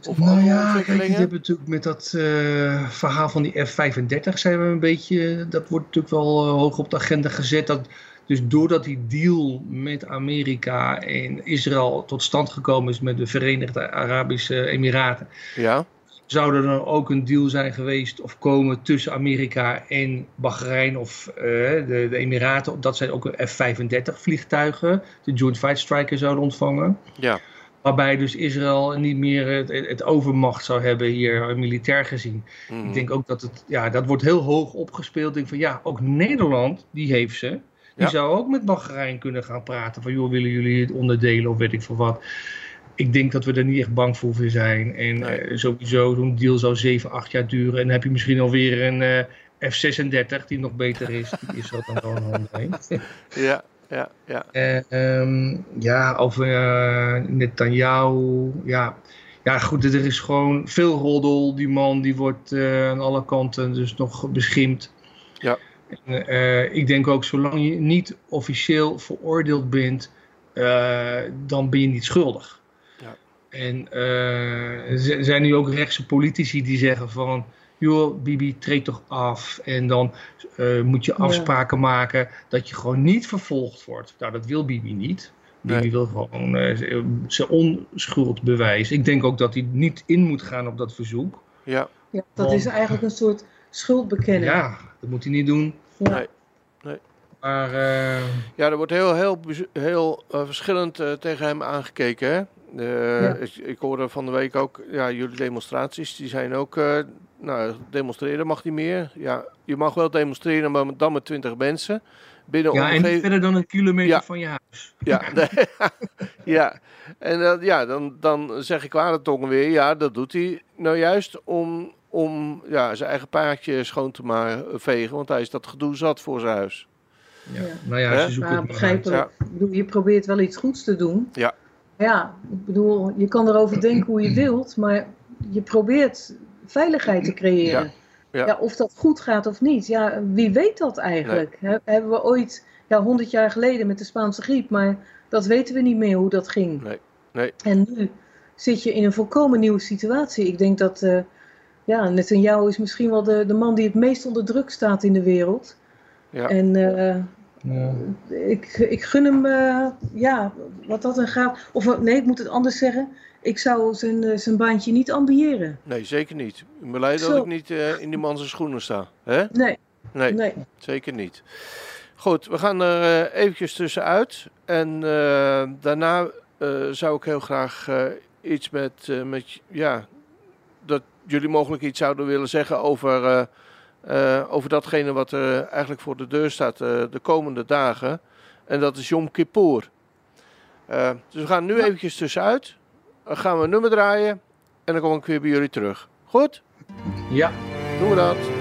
Speaker 4: Of nou ja, kijk, je hebt natuurlijk met dat uh, verhaal van die F-35 zijn we een beetje, dat wordt natuurlijk wel hoog op de agenda gezet. Dat, dus doordat die deal met Amerika en Israël tot stand gekomen is met de Verenigde Arabische Emiraten,
Speaker 2: ja.
Speaker 4: Zou er dan ook een deal zijn geweest of komen tussen Amerika en Bahrein of uh, de, de, Emiraten, dat zij ook een F-35 vliegtuigen, de Joint Fight Striker zouden ontvangen.
Speaker 2: Ja.
Speaker 4: Waarbij dus Israël niet meer het, het overmacht zou hebben hier militair gezien.
Speaker 2: Mhm.
Speaker 4: Ik denk ook dat het, ja, dat wordt heel hoog opgespeeld. Ik denk van ja, ook Nederland, die heeft ze. Die
Speaker 2: Ja.
Speaker 4: zou ook met Bahrein kunnen gaan praten. Van joh, willen jullie het onderdelen of weet ik veel wat. Ik denk dat we er niet echt bang voor zijn. En
Speaker 2: Nee.
Speaker 4: eh, sowieso, zo'n deal zou 7, 8 jaar duren. En dan heb je misschien alweer een eh, F-36 die nog beter is. Die is dat dan gewoon onderheen.
Speaker 2: Ja, ja, ja.
Speaker 4: Eh, ehm, ja, eh Netanyahu. Ja. ja, goed, er is gewoon veel roddel. Die man die wordt aan alle kanten dus nog beschimpt.
Speaker 2: Ja.
Speaker 4: En, ik denk ook, zolang je niet officieel veroordeeld bent, dan ben je niet schuldig. En eh, er er zijn nu ook rechtse politici die zeggen van... joh, Bibi, treed toch af. En dan eh, moet je
Speaker 3: Ja.
Speaker 4: afspraken maken dat je gewoon niet vervolgd wordt. Nou, dat wil Bibi niet. Bibi
Speaker 2: Nee.
Speaker 4: wil gewoon eh, zijn onschuld bewijzen. Ik denk ook dat hij niet in moet gaan op dat verzoek.
Speaker 2: ja.
Speaker 3: Ja, dat is eigenlijk een soort schuldbekenning.
Speaker 4: Ja, dat moet hij niet doen.
Speaker 3: Ja.
Speaker 2: Nee.
Speaker 4: Maar eh,
Speaker 2: Ja, er wordt heel, heel, heel eh, verschillend eh, tegen hem aangekeken. Hè? Eh,
Speaker 3: Ja.
Speaker 2: ik, ik hoorde van de week ook, ja, jullie demonstraties, die zijn ook, eh, nou, demonstreren mag niet meer. Ja, je mag wel demonstreren, maar dan met 20 mensen. Binnen
Speaker 4: ja, en niet verder dan een kilometer
Speaker 2: Ja.
Speaker 4: van je huis.
Speaker 2: Ja, ja. en dat- ja, dan, dan zeg ik kwade tongen weer, ja, dat doet hij nou juist om, om ja, zijn eigen paardje schoon te maar vegen, want hij is dat gedoe zat voor zijn huis.
Speaker 4: Ja.
Speaker 3: Ja.
Speaker 4: Nou ja, ze zoeken
Speaker 3: Maar
Speaker 4: het maar uit.
Speaker 3: begrijpelijk. Ik bedoel, je probeert wel iets goeds te doen.
Speaker 2: Ja.
Speaker 3: Ja, ik bedoel, je kan erover denken hoe je wilt, maar je probeert veiligheid te creëren.
Speaker 2: Ja. Ja.
Speaker 3: of dat goed gaat of niet, ja, wie weet dat eigenlijk? He- Hebben we ooit, ja, 100 jaar geleden met de Spaanse griep, maar dat weten we niet meer hoe dat ging.
Speaker 2: Nee, nee.
Speaker 3: En nu zit je in een volkomen nieuwe situatie. Ik denk dat, eh ja, Netanyahu is misschien wel de, de man die het meest onder druk staat in de wereld.
Speaker 2: Ja.
Speaker 3: En eh,
Speaker 4: Ja.
Speaker 3: ik, ik gun hem, eh, ja, wat dat dan gaat. Of eh, nee, ik moet het anders zeggen. Ik zou zijn, eh, zijn baantje niet ambiëren.
Speaker 2: Nee, zeker niet. Ik ben blij dat ik niet eh, in die man zijn schoenen sta. Hè?
Speaker 3: Nee,
Speaker 2: Nee,
Speaker 3: nee.
Speaker 2: zeker niet. Goed, we gaan er eh, eventjes tussenuit. En eh, daarna eh, zou ik heel graag eh, iets met, eh, met, ja, dat jullie mogelijk iets zouden willen zeggen over, eh, over datgene wat er eigenlijk voor de deur staat eh, de komende dagen. En dat is Yom Kippur. Eh, dus we gaan nu eventjes tussenuit. Dan gaan we een nummer draaien. En dan kom ik weer bij jullie terug. Goed?
Speaker 4: ja.
Speaker 2: Doen we dat.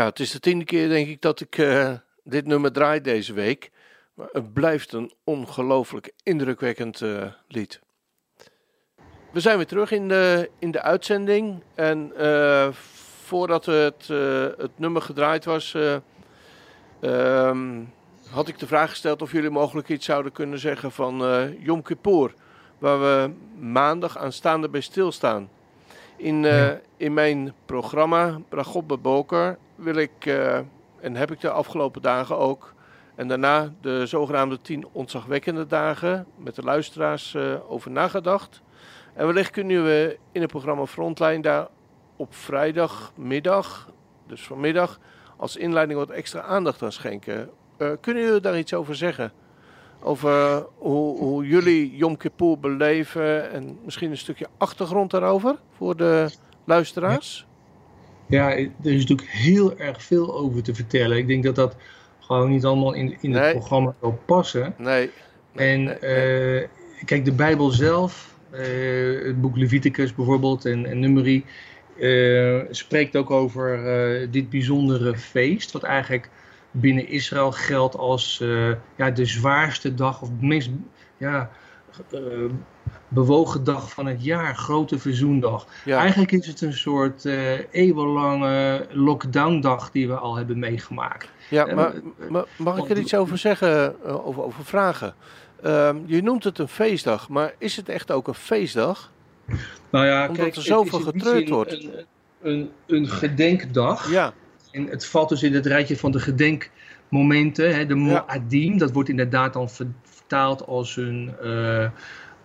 Speaker 2: Ja, het is de tiende keer denk ik dat ik eh, dit nummer draai deze week. Maar het blijft een ongelooflijk indrukwekkend eh, lied. We zijn weer terug in de, in de uitzending. En eh, voordat het, het nummer gedraaid was, eh, ehm, had ik de vraag gesteld of jullie mogelijk iets zouden kunnen zeggen van Yom Kippur. Waar we maandag aanstaande bij stilstaan. In, in mijn programma Bragot Beboker wil ik, eh, en heb ik de afgelopen dagen ook, en daarna de zogenaamde tien ontzagwekkende dagen met de luisteraars eh, over nagedacht. En wellicht kunnen we in het programma Frontline daar op vrijdagmiddag, dus vanmiddag, als inleiding wat extra aandacht aan schenken. Eh, kunnen jullie daar iets over zeggen? Over hoe, hoe jullie Yom Kippur beleven en misschien een stukje achtergrond daarover voor de luisteraars?
Speaker 4: Ja, er is natuurlijk heel erg veel over te vertellen. Ik denk dat dat gewoon niet allemaal in, in het programma zou passen.
Speaker 2: Nee. nee,
Speaker 4: En
Speaker 2: nee,
Speaker 4: eh, kijk, de Bijbel zelf, eh, het boek Leviticus bijvoorbeeld en, en Numeri, eh, spreekt ook over dit bijzondere feest, wat eigenlijk binnen Israël geldt als ja, de zwaarste dag of de meest ja, bewogen dag van het jaar, grote verzoendag.
Speaker 2: ja.
Speaker 4: Eigenlijk is het een soort eh eeuwenlange lockdown-dag die we al hebben meegemaakt.
Speaker 2: Ja,
Speaker 4: Eh,
Speaker 2: maar,
Speaker 4: eh,
Speaker 2: maar mag ik er iets over zeggen, over, over vragen? Ehm, je noemt het een feestdag, maar is het echt ook een feestdag?
Speaker 4: Nou ja,
Speaker 2: Omdat
Speaker 4: kijk,
Speaker 2: er zoveel getreurd wordt.
Speaker 4: Een, een, een gedenkdag.
Speaker 2: Ja,
Speaker 4: En het valt dus in het rijtje van de gedenkmomenten. Hè, de Moadim, dat wordt inderdaad dan ver- vertaald als een,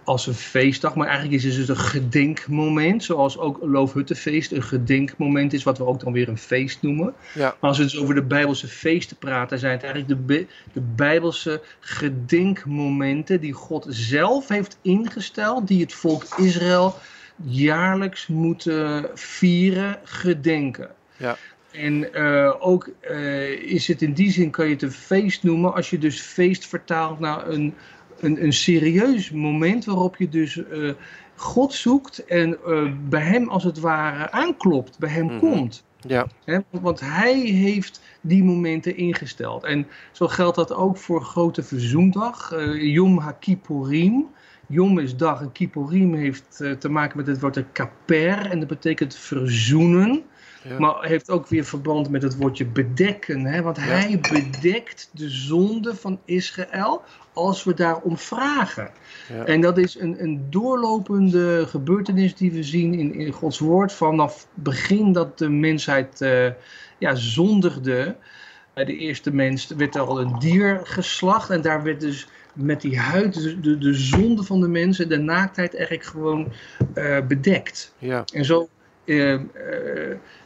Speaker 4: als een feestdag. Maar eigenlijk is het dus een gedenkmoment. Zoals ook Loofhuttenfeest een gedenkmoment is, wat we ook dan weer een feest noemen.
Speaker 2: ja,
Speaker 4: Maar als we dus over de Bijbelse feesten praten, zijn het eigenlijk de, de Bijbelse gedenkmomenten die God zelf heeft ingesteld, die het volk Israël jaarlijks moeten vieren, gedenken.
Speaker 2: Ja.
Speaker 4: En eh, ook eh, is het in die zin, kan je het een feest noemen, als je dus feest vertaalt naar een, een, een serieus moment waarop je dus eh, God zoekt en eh, bij hem als het ware aanklopt, bij hem
Speaker 2: Mhm.
Speaker 4: komt.
Speaker 2: ja,
Speaker 4: want hij heeft die momenten ingesteld. En zo geldt dat ook voor Grote Verzoendag, eh, Yom HaKippurim. Yom is dag en Kippurim heeft te maken met het woord kaper en dat betekent verzoenen.
Speaker 2: Ja.
Speaker 4: Maar heeft ook weer verband met het woordje bedekken. Hè? Want hij bedekt de zonde van Israël als we daarom vragen.
Speaker 2: Ja.
Speaker 4: En dat is een, een doorlopende gebeurtenis die we zien in, in Gods woord. Vanaf het begin dat de mensheid eh, ja, zondigde. Bij de eerste mens werd er al een dier geslacht. En daar werd dus met die huid de, de, de zonde van de mensen, de naaktheid eigenlijk gewoon eh, bedekt.
Speaker 2: ja.
Speaker 4: En zo eh, eh,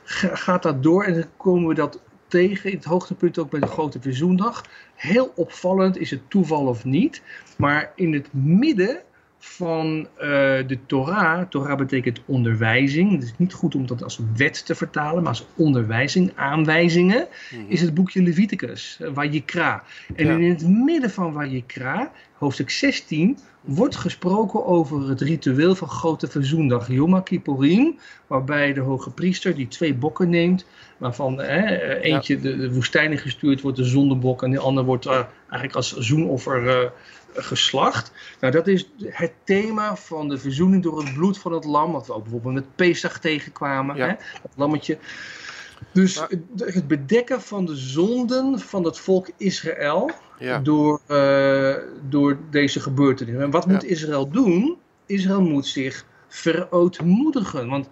Speaker 4: gaat dat door en dan komen we dat tegen in het hoogtepunt ook bij de Grote Verzoendag. Heel opvallend, is het toeval of niet, maar in het midden van eh, de Torah, Torah betekent onderwijzing, het is niet goed om dat als wet te vertalen, maar als onderwijzing, aanwijzingen,
Speaker 2: Mhm.
Speaker 4: is het boekje Leviticus, eh, Wajikra. En
Speaker 2: Ja.
Speaker 4: in het midden van Wajikra, hoofdstuk 16, wordt gesproken over het ritueel van Grote Verzoendag, Yom Kippurim, waarbij de hoge priester die twee bokken neemt, waarvan eh, eentje de, de woestijn gestuurd wordt, de zondebok, en de ander wordt eh, eigenlijk als zoenoffer eh, geslacht. Nou, dat is het thema van de verzoening door het bloed van het lam, wat we ook bijvoorbeeld met Pesach tegenkwamen,
Speaker 2: Ja.
Speaker 4: hè, dat lammetje. Dus
Speaker 2: Maar-
Speaker 4: het- bedekken van de zonden van het volk Israël
Speaker 2: ja.
Speaker 4: door, eh, door deze gebeurtenis. En wat moet
Speaker 2: Ja.
Speaker 4: Israël doen? Israël moet zich verootmoedigen. Want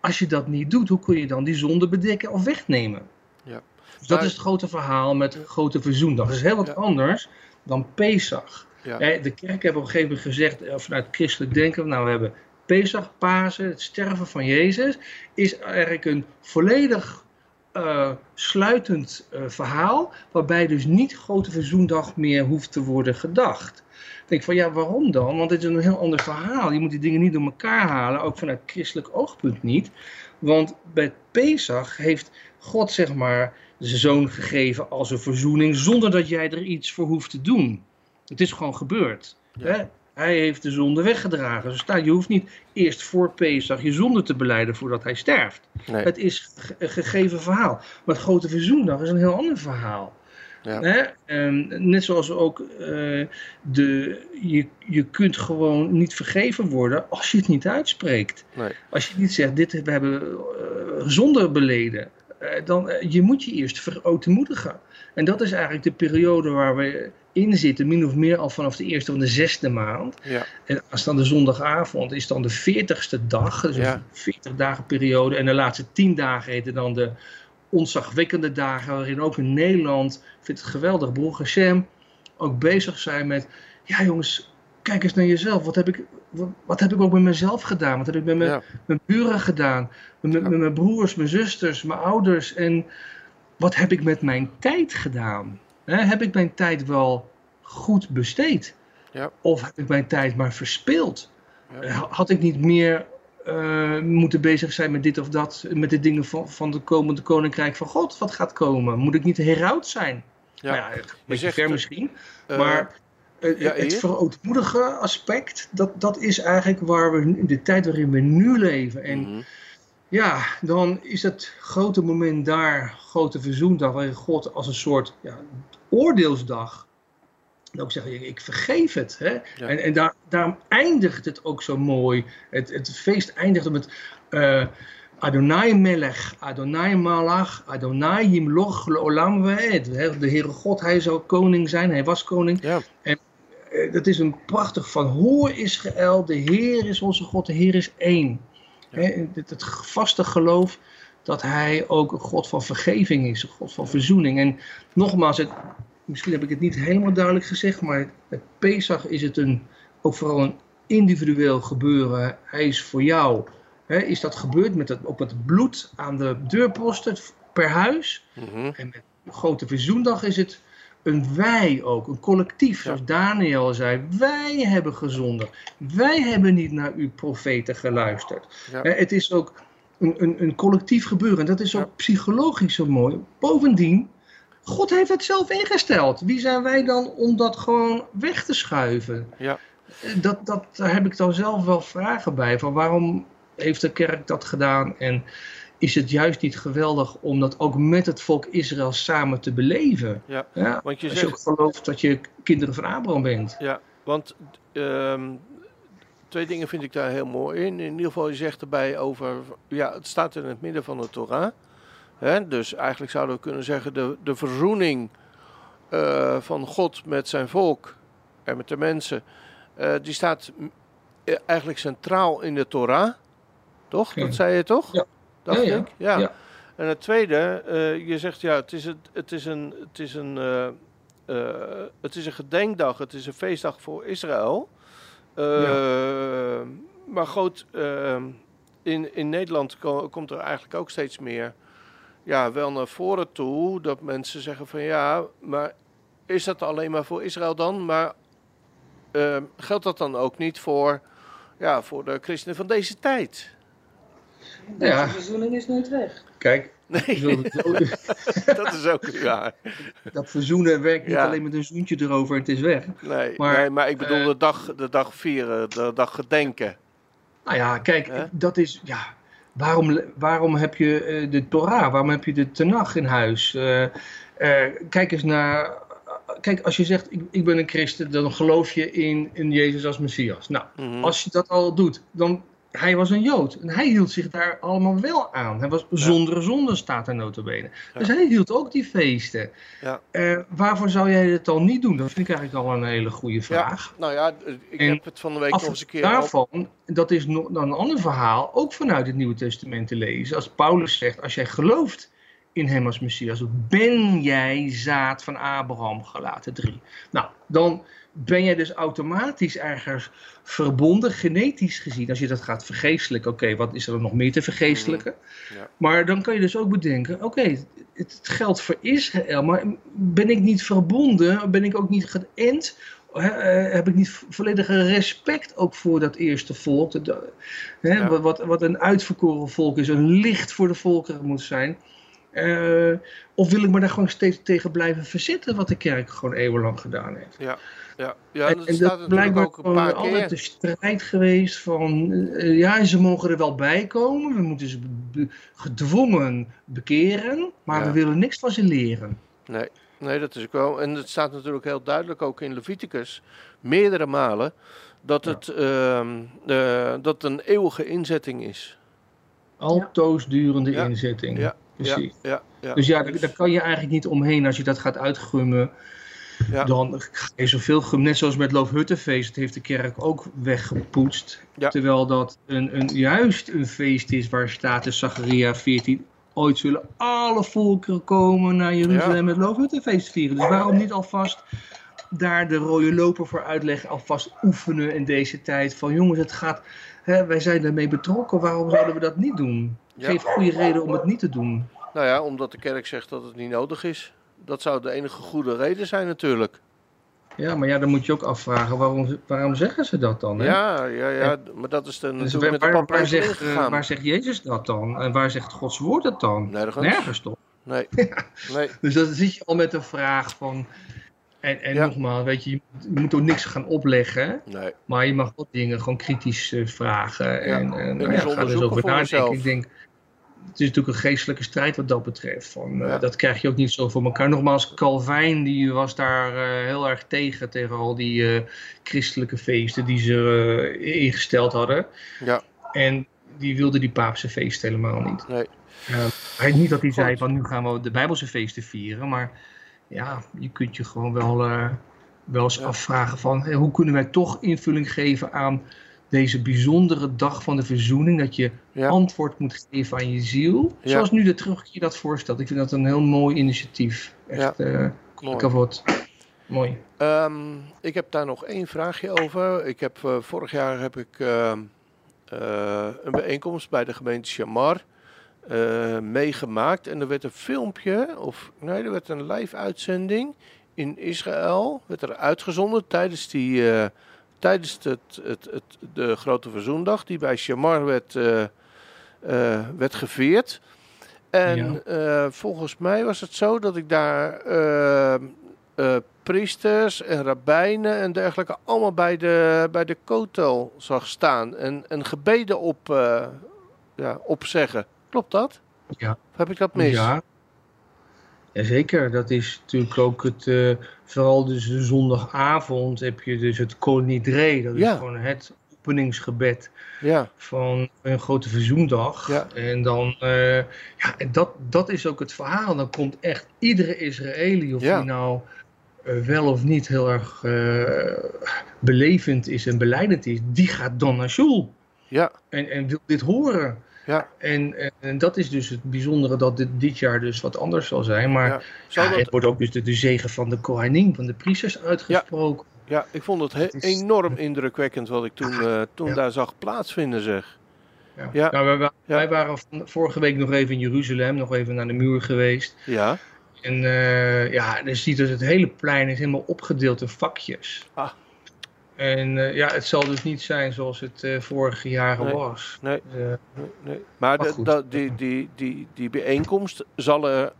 Speaker 4: als je dat niet doet, hoe kun je dan die zonde bedekken of wegnemen?
Speaker 2: Ja.
Speaker 4: Dus dat is het grote verhaal met grote verzoendag. Dat is heel wat
Speaker 2: Ja.
Speaker 4: anders dan Pesach.
Speaker 2: Ja.
Speaker 4: De kerk heeft op een gegeven moment gezegd, eh, vanuit christelijk denken, nou we hebben Pesach, Pasen, het sterven van Jezus, is eigenlijk een volledig eh, sluitend eh, verhaal, waarbij dus niet Grote Verzoendag meer hoeft te worden gedacht. Ik denk van ja, waarom dan? Want het is een heel ander verhaal. Je moet die dingen niet door elkaar halen, ook vanuit christelijk oogpunt niet. Want bij Pesach heeft God zeg maar zijn zoon gegeven als een verzoening, zonder dat jij er iets voor hoeft te doen. Het is gewoon gebeurd.
Speaker 2: Ja.
Speaker 4: Hè? Hij heeft de zonde weggedragen. Dus je hoeft niet eerst voor Pesach je zonde te beleiden voordat hij sterft.
Speaker 2: Nee.
Speaker 4: Het is een gegeven verhaal. Maar het grote verzoendag is een heel ander verhaal.
Speaker 2: Ja.
Speaker 4: Hè? En net zoals ook uh, de, je, je kunt gewoon niet vergeven worden als je het niet uitspreekt.
Speaker 2: Nee.
Speaker 4: Als je niet zegt, dit, we hebben uh, zonde beleden. Uh, dan, je moet je eerst verootmoedigen. En dat is eigenlijk de periode waar we in zitten, min of meer al vanaf de eerste of de zesde maand.
Speaker 2: Ja.
Speaker 4: En als dan de zondagavond is dan de veertigste dag, dus een 40 dagen periode. En de laatste tien dagen heten dan de ontzagwekkende dagen, waarin ook in Nederland, ik vind het geweldig, broer Hashem, ook bezig zijn met, ja jongens, kijk eens naar jezelf. Wat heb ik, wat, wat heb ik ook met mezelf gedaan? Wat heb ik met mijn,
Speaker 2: Ja.
Speaker 4: mijn buren gedaan? Met, met,
Speaker 2: Ja.
Speaker 4: met mijn broers, mijn zusters, mijn ouders? En wat heb ik met mijn tijd gedaan? Hè, heb ik mijn tijd wel goed besteed?
Speaker 2: Ja.
Speaker 4: Of heb ik mijn tijd maar verspeeld?
Speaker 2: Ja.
Speaker 4: Eh, Had ik niet meer uh, moeten bezig zijn met dit of dat, met de dingen van, van het komende koninkrijk van God, wat gaat komen? Moet ik niet heraut zijn?
Speaker 2: Ja.
Speaker 4: Nou ja, een beetje ver
Speaker 2: eh,
Speaker 4: misschien.
Speaker 2: Uh,
Speaker 4: maar uh,
Speaker 2: ja,
Speaker 4: het verootmoedige aspect, dat, dat is eigenlijk waar we in de tijd waarin we nu leven. En
Speaker 2: mhm.
Speaker 4: ja, dan is het grote moment daar, grote verzoendag, waarin God als een soort ja, oordeelsdag en ook zeggen, ik, ik vergeef het. Hè?
Speaker 2: Ja.
Speaker 4: En, en daar, daarom eindigt het ook zo mooi. Het, het feest eindigt met uh, Adonai Melech, Adonai Malach, Adonai Yimloch Ve'ed. De Heere God, hij zou koning zijn, hij was koning.
Speaker 2: Ja.
Speaker 4: En uh, dat is een prachtig van, hoor Israël, de Heer is onze God, de Heer is één.
Speaker 2: Ja.
Speaker 4: Hè? Het, het vaste geloof dat hij ook een God van vergeving is, een God van verzoening. En nogmaals, het, misschien heb ik het niet helemaal duidelijk gezegd, maar met Pesach is het een, ook vooral een individueel gebeuren. Hij is voor jou. Is dat gebeurd met het, op het bloed aan de deurposten per huis?
Speaker 2: Mhm.
Speaker 4: En met Grote Verzoendag is het een wij ook, een collectief. Zoals Daniel zei, wij hebben gezondigd. Wij hebben niet naar uw profeten geluisterd.
Speaker 2: Ja.
Speaker 4: Het is ook een, een, een collectief gebeuren. En dat is ook psychologisch zo mooi. Bovendien, God heeft het zelf ingesteld. Wie zijn wij dan om dat gewoon weg te schuiven?
Speaker 2: Ja.
Speaker 4: Dat, dat, daar heb ik dan zelf wel vragen bij. Van waarom heeft de kerk dat gedaan? En is het juist niet geweldig om dat ook met het volk Israël samen te beleven?
Speaker 2: Ja,
Speaker 4: Ja,
Speaker 2: want je
Speaker 4: als je ook
Speaker 2: zegt,
Speaker 4: gelooft dat je kinderen van Abraham bent.
Speaker 2: ja, want ehm, twee dingen vind ik daar heel mooi in. In ieder geval, je zegt erbij over, ja, het staat in het midden van de Torah. Hè? Dus eigenlijk zouden we kunnen zeggen, de, de verzoening eh, van God met zijn volk en met de mensen, eh, die staat eh, eigenlijk centraal in de Torah. Toch? Dat zei je toch?
Speaker 4: Ja.
Speaker 2: Dacht
Speaker 4: Ja,
Speaker 2: ik? Ja.
Speaker 4: Ja.
Speaker 2: En het tweede, je zegt ja, het is, het, het is een, het is een, het is een gedenkdag, het is een feestdag voor Israël. Eh, Maar goed, eh, in, in Nederland ko- komt er eigenlijk ook steeds meer ja, wel naar voren toe dat mensen zeggen van ja, maar is dat alleen maar voor Israël dan? Maar eh, geldt dat dan ook niet voor, ja, voor de christenen van deze tijd?
Speaker 4: Ja.
Speaker 3: De verzoening is nooit weg.
Speaker 4: Kijk,
Speaker 2: Nee, dat is ook waar.
Speaker 4: dat verzoenen werkt niet
Speaker 2: Ja.
Speaker 4: alleen met een zoentje erover en het is weg.
Speaker 2: Nee,
Speaker 4: Maar,
Speaker 2: nee, maar ik bedoel
Speaker 4: eh,
Speaker 2: de, dag, de dag vieren, de dag gedenken.
Speaker 4: Nou ja, kijk, dat is, ja, waarom, waarom heb je eh, de Torah, waarom heb je de Tenach in huis? Eh, kijk eens naar, kijk, als je zegt, ik, ik ben een christen, dan geloof je in, in Jezus als Messias. Nou,
Speaker 2: Mhm.
Speaker 4: als je dat al doet, dan, hij was een Jood en hij hield zich daar allemaal wel aan. Hij was zonder zonde, staat er notabene.
Speaker 2: Ja.
Speaker 4: Dus hij hield ook die feesten.
Speaker 2: Ja.
Speaker 4: Eh, waarvoor zou jij het dan niet doen? Dat vind ik eigenlijk al een hele goede vraag.
Speaker 2: Nou ja, ik
Speaker 4: En
Speaker 2: heb het van de week nog eens een keer
Speaker 4: daarvan, dat is nog dan een ander verhaal, ook vanuit het Nieuwe Testament te lezen. Als Paulus zegt, als jij gelooft in hem als Messias, ben jij zaad van Abraham, gelaten 3. Nou, dan ben je dus automatisch ergens verbonden, genetisch gezien. Als je dat gaat vergeestelijken, oké, wat is er dan nog meer te vergeestelijken?
Speaker 2: Ja.
Speaker 4: Maar dan kan je dus ook bedenken, oké, het, het geldt voor Israël, maar ben ik niet verbonden, ben ik ook niet geënt, eh, heb ik niet vo- volledige respect ook voor dat eerste volk, dat, hè,
Speaker 2: Ja.
Speaker 4: wat, wat een uitverkoren volk is, een licht voor de volkeren moet zijn. Eh, of wil ik me daar gewoon steeds tegen blijven verzetten, wat de kerk gewoon eeuwenlang gedaan heeft?
Speaker 2: Ja, ja. ja en
Speaker 4: En,
Speaker 2: dat
Speaker 4: en
Speaker 2: staat
Speaker 4: dat
Speaker 2: natuurlijk
Speaker 4: blijkbaar
Speaker 2: ook een paar
Speaker 4: altijd
Speaker 2: keer.
Speaker 4: de strijd geweest van, eh, ja, ze mogen er wel bij komen, we moeten ze gedwongen bekeren, maar
Speaker 2: Ja.
Speaker 4: we willen niks van ze leren.
Speaker 2: Nee, nee, dat is ook wel. En het staat natuurlijk heel duidelijk ook in Leviticus, meerdere malen, dat het, ehm, eh, dat een eeuwige inzetting is.
Speaker 4: Altoosdurende
Speaker 2: Ja.
Speaker 4: inzetting.
Speaker 2: Ja,
Speaker 4: Precies.
Speaker 2: Ja, ja, ja.
Speaker 4: Dus ja, daar, daar kan je eigenlijk niet omheen als je dat gaat uitgummen.
Speaker 2: Ja.
Speaker 4: Dan ga je zoveel gum, net zoals met Loofhuttenfeest, dat heeft de kerk ook weggepoetst. Terwijl dat een, een, juist een feest is waar staat in Zacharia 14, ooit zullen alle volkeren komen naar Jeruzalem
Speaker 2: Ja.
Speaker 4: met Loofhuttenfeest vieren. Dus waarom niet alvast daar de rode loper voor uitleggen, alvast oefenen in deze tijd. Van jongens, het gaat, hè, wij zijn ermee betrokken, waarom zouden we dat niet doen?
Speaker 2: Ja.
Speaker 4: Geef goede reden om het niet te doen.
Speaker 2: Nou ja, omdat de kerk zegt dat het niet nodig is. Dat zou de enige goede reden zijn natuurlijk.
Speaker 4: Ja, maar ja, dan moet je ook afvragen, waarom, waarom zeggen ze dat dan? Hè?
Speaker 2: Ja, ja, ja. Maar dat is dan
Speaker 4: Dus waar,
Speaker 2: met de
Speaker 4: waar, zegt, eh, waar zegt Jezus dat dan? En waar zegt Gods woord dat dan?
Speaker 2: Nergens.
Speaker 4: Nergens toch?
Speaker 2: Nee, nee.
Speaker 4: Dus dan zit je al met de vraag van... En, en
Speaker 2: Ja.
Speaker 4: nogmaals, weet je, je moet- ook niks gaan opleggen.
Speaker 2: nee.
Speaker 4: Maar je mag wat dingen gewoon kritisch eh, vragen. En, en
Speaker 2: en
Speaker 4: nou
Speaker 2: eens
Speaker 4: ja, ga er eens over
Speaker 2: voor
Speaker 4: nadenken. Ik denk, het is natuurlijk een geestelijke strijd wat dat betreft. Van, eh. Dat krijg je ook niet zo voor elkaar. Nogmaals, Calvijn die was daar eh, heel erg tegen. Tegen al die eh, christelijke feesten die ze eh, ingesteld hadden.
Speaker 2: Ja,
Speaker 4: En die wilde die paapse feesten helemaal niet.
Speaker 2: nee.
Speaker 4: Eh, hij, niet dat hij zei van nu gaan we de Bijbelse feesten vieren. Maar ja, je kunt je gewoon wel, eh, wel eens
Speaker 2: Ja.
Speaker 4: afvragen van hé, hoe kunnen wij toch invulling geven aan deze bijzondere dag van de verzoening. Dat je
Speaker 2: Ja.
Speaker 4: antwoord moet geven aan je ziel.
Speaker 2: Ja.
Speaker 4: Zoals nu de terugkeer dat voorstelt. Ik vind dat een heel mooi initiatief. Echt eh
Speaker 2: Mooi.
Speaker 4: Mooi.
Speaker 2: Ehm, ik heb daar nog één vraagje over. Ik heb, eh, vorig jaar heb ik ehm, eh, een bijeenkomst bij de gemeente Chamar eh, meegemaakt. En er werd een filmpje, of nee, er werd een live uitzending in Israël. Werd er uitgezonden tijdens, die, eh, tijdens het, het, het, de Grote Verzoendag, die bij Chamar werd, eh, werd gevierd. En volgens mij was het zo dat ik daar priesters en rabbijnen en dergelijke allemaal bij de, bij de kotel zag staan en, en gebeden op, ja, opzeggen. Klopt dat?
Speaker 4: Ja.
Speaker 2: Of heb ik dat mis?
Speaker 4: Ja. Jazeker, dat is natuurlijk ook het, eh, vooral dus de zondagavond heb je dus het Kol Nidre, dat is gewoon het openingsgebed
Speaker 2: Ja,
Speaker 4: van een grote verzoendag.
Speaker 2: Ja.
Speaker 4: En dan, eh, ja, dat, dat is ook het verhaal. Dan komt echt iedere Israëli, of die nou eh, wel of niet heel erg belevend is en beleidend is, die gaat dan naar Shul.
Speaker 2: ja,
Speaker 4: En, en wil dit horen.
Speaker 2: Ja.
Speaker 4: En, en, en dat is dus het bijzondere dat dit, dit jaar dus wat anders zal zijn. Maar
Speaker 2: ja. Zou
Speaker 4: ja,
Speaker 2: dat-
Speaker 4: het wordt ook dus de, de zegen van de Kohanim, van de priesters uitgesproken.
Speaker 2: ja, ik vond het he- enorm indrukwekkend wat ik toen, eh, toen
Speaker 4: Ja.
Speaker 2: daar zag plaatsvinden, zeg.
Speaker 4: Ja.
Speaker 2: Ja.
Speaker 4: Nou, wij, waren van- vorige week nog even in Jeruzalem, nog even naar de muur geweest.
Speaker 2: Ja,
Speaker 4: En eh, ja, dan zie je dus het hele plein is helemaal opgedeeld in vakjes.
Speaker 2: Ah.
Speaker 4: En eh, ja, het zal dus niet zijn zoals het eh, vorige jaren
Speaker 2: Nee.
Speaker 4: was.
Speaker 2: nee,
Speaker 4: Dus, eh,
Speaker 2: nee, nee. Maar,
Speaker 4: Maar
Speaker 2: de- die, die, die, die bijeenkomst zal er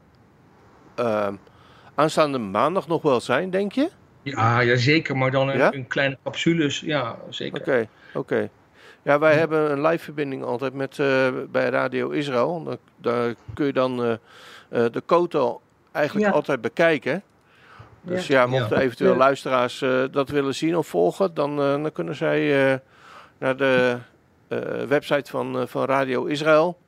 Speaker 2: ehm, aanstaande maandag nog wel zijn, denk je?
Speaker 4: ja, ja, zeker, maar dan een,
Speaker 2: Ja?
Speaker 4: een kleine capsules. Ja, zeker.
Speaker 2: Oké, oké. Ja, wij hebben een live verbinding altijd met, eh, bij Radio Israël. Dan, daar kun je dan de koto eigenlijk
Speaker 3: Ja.
Speaker 2: altijd bekijken. Dus ja, mochten
Speaker 4: Ja.
Speaker 2: eventueel
Speaker 3: Ja.
Speaker 2: luisteraars eh, dat willen zien of volgen, dan, eh, dan kunnen zij eh, naar de eh, website van, eh, van Radio Israël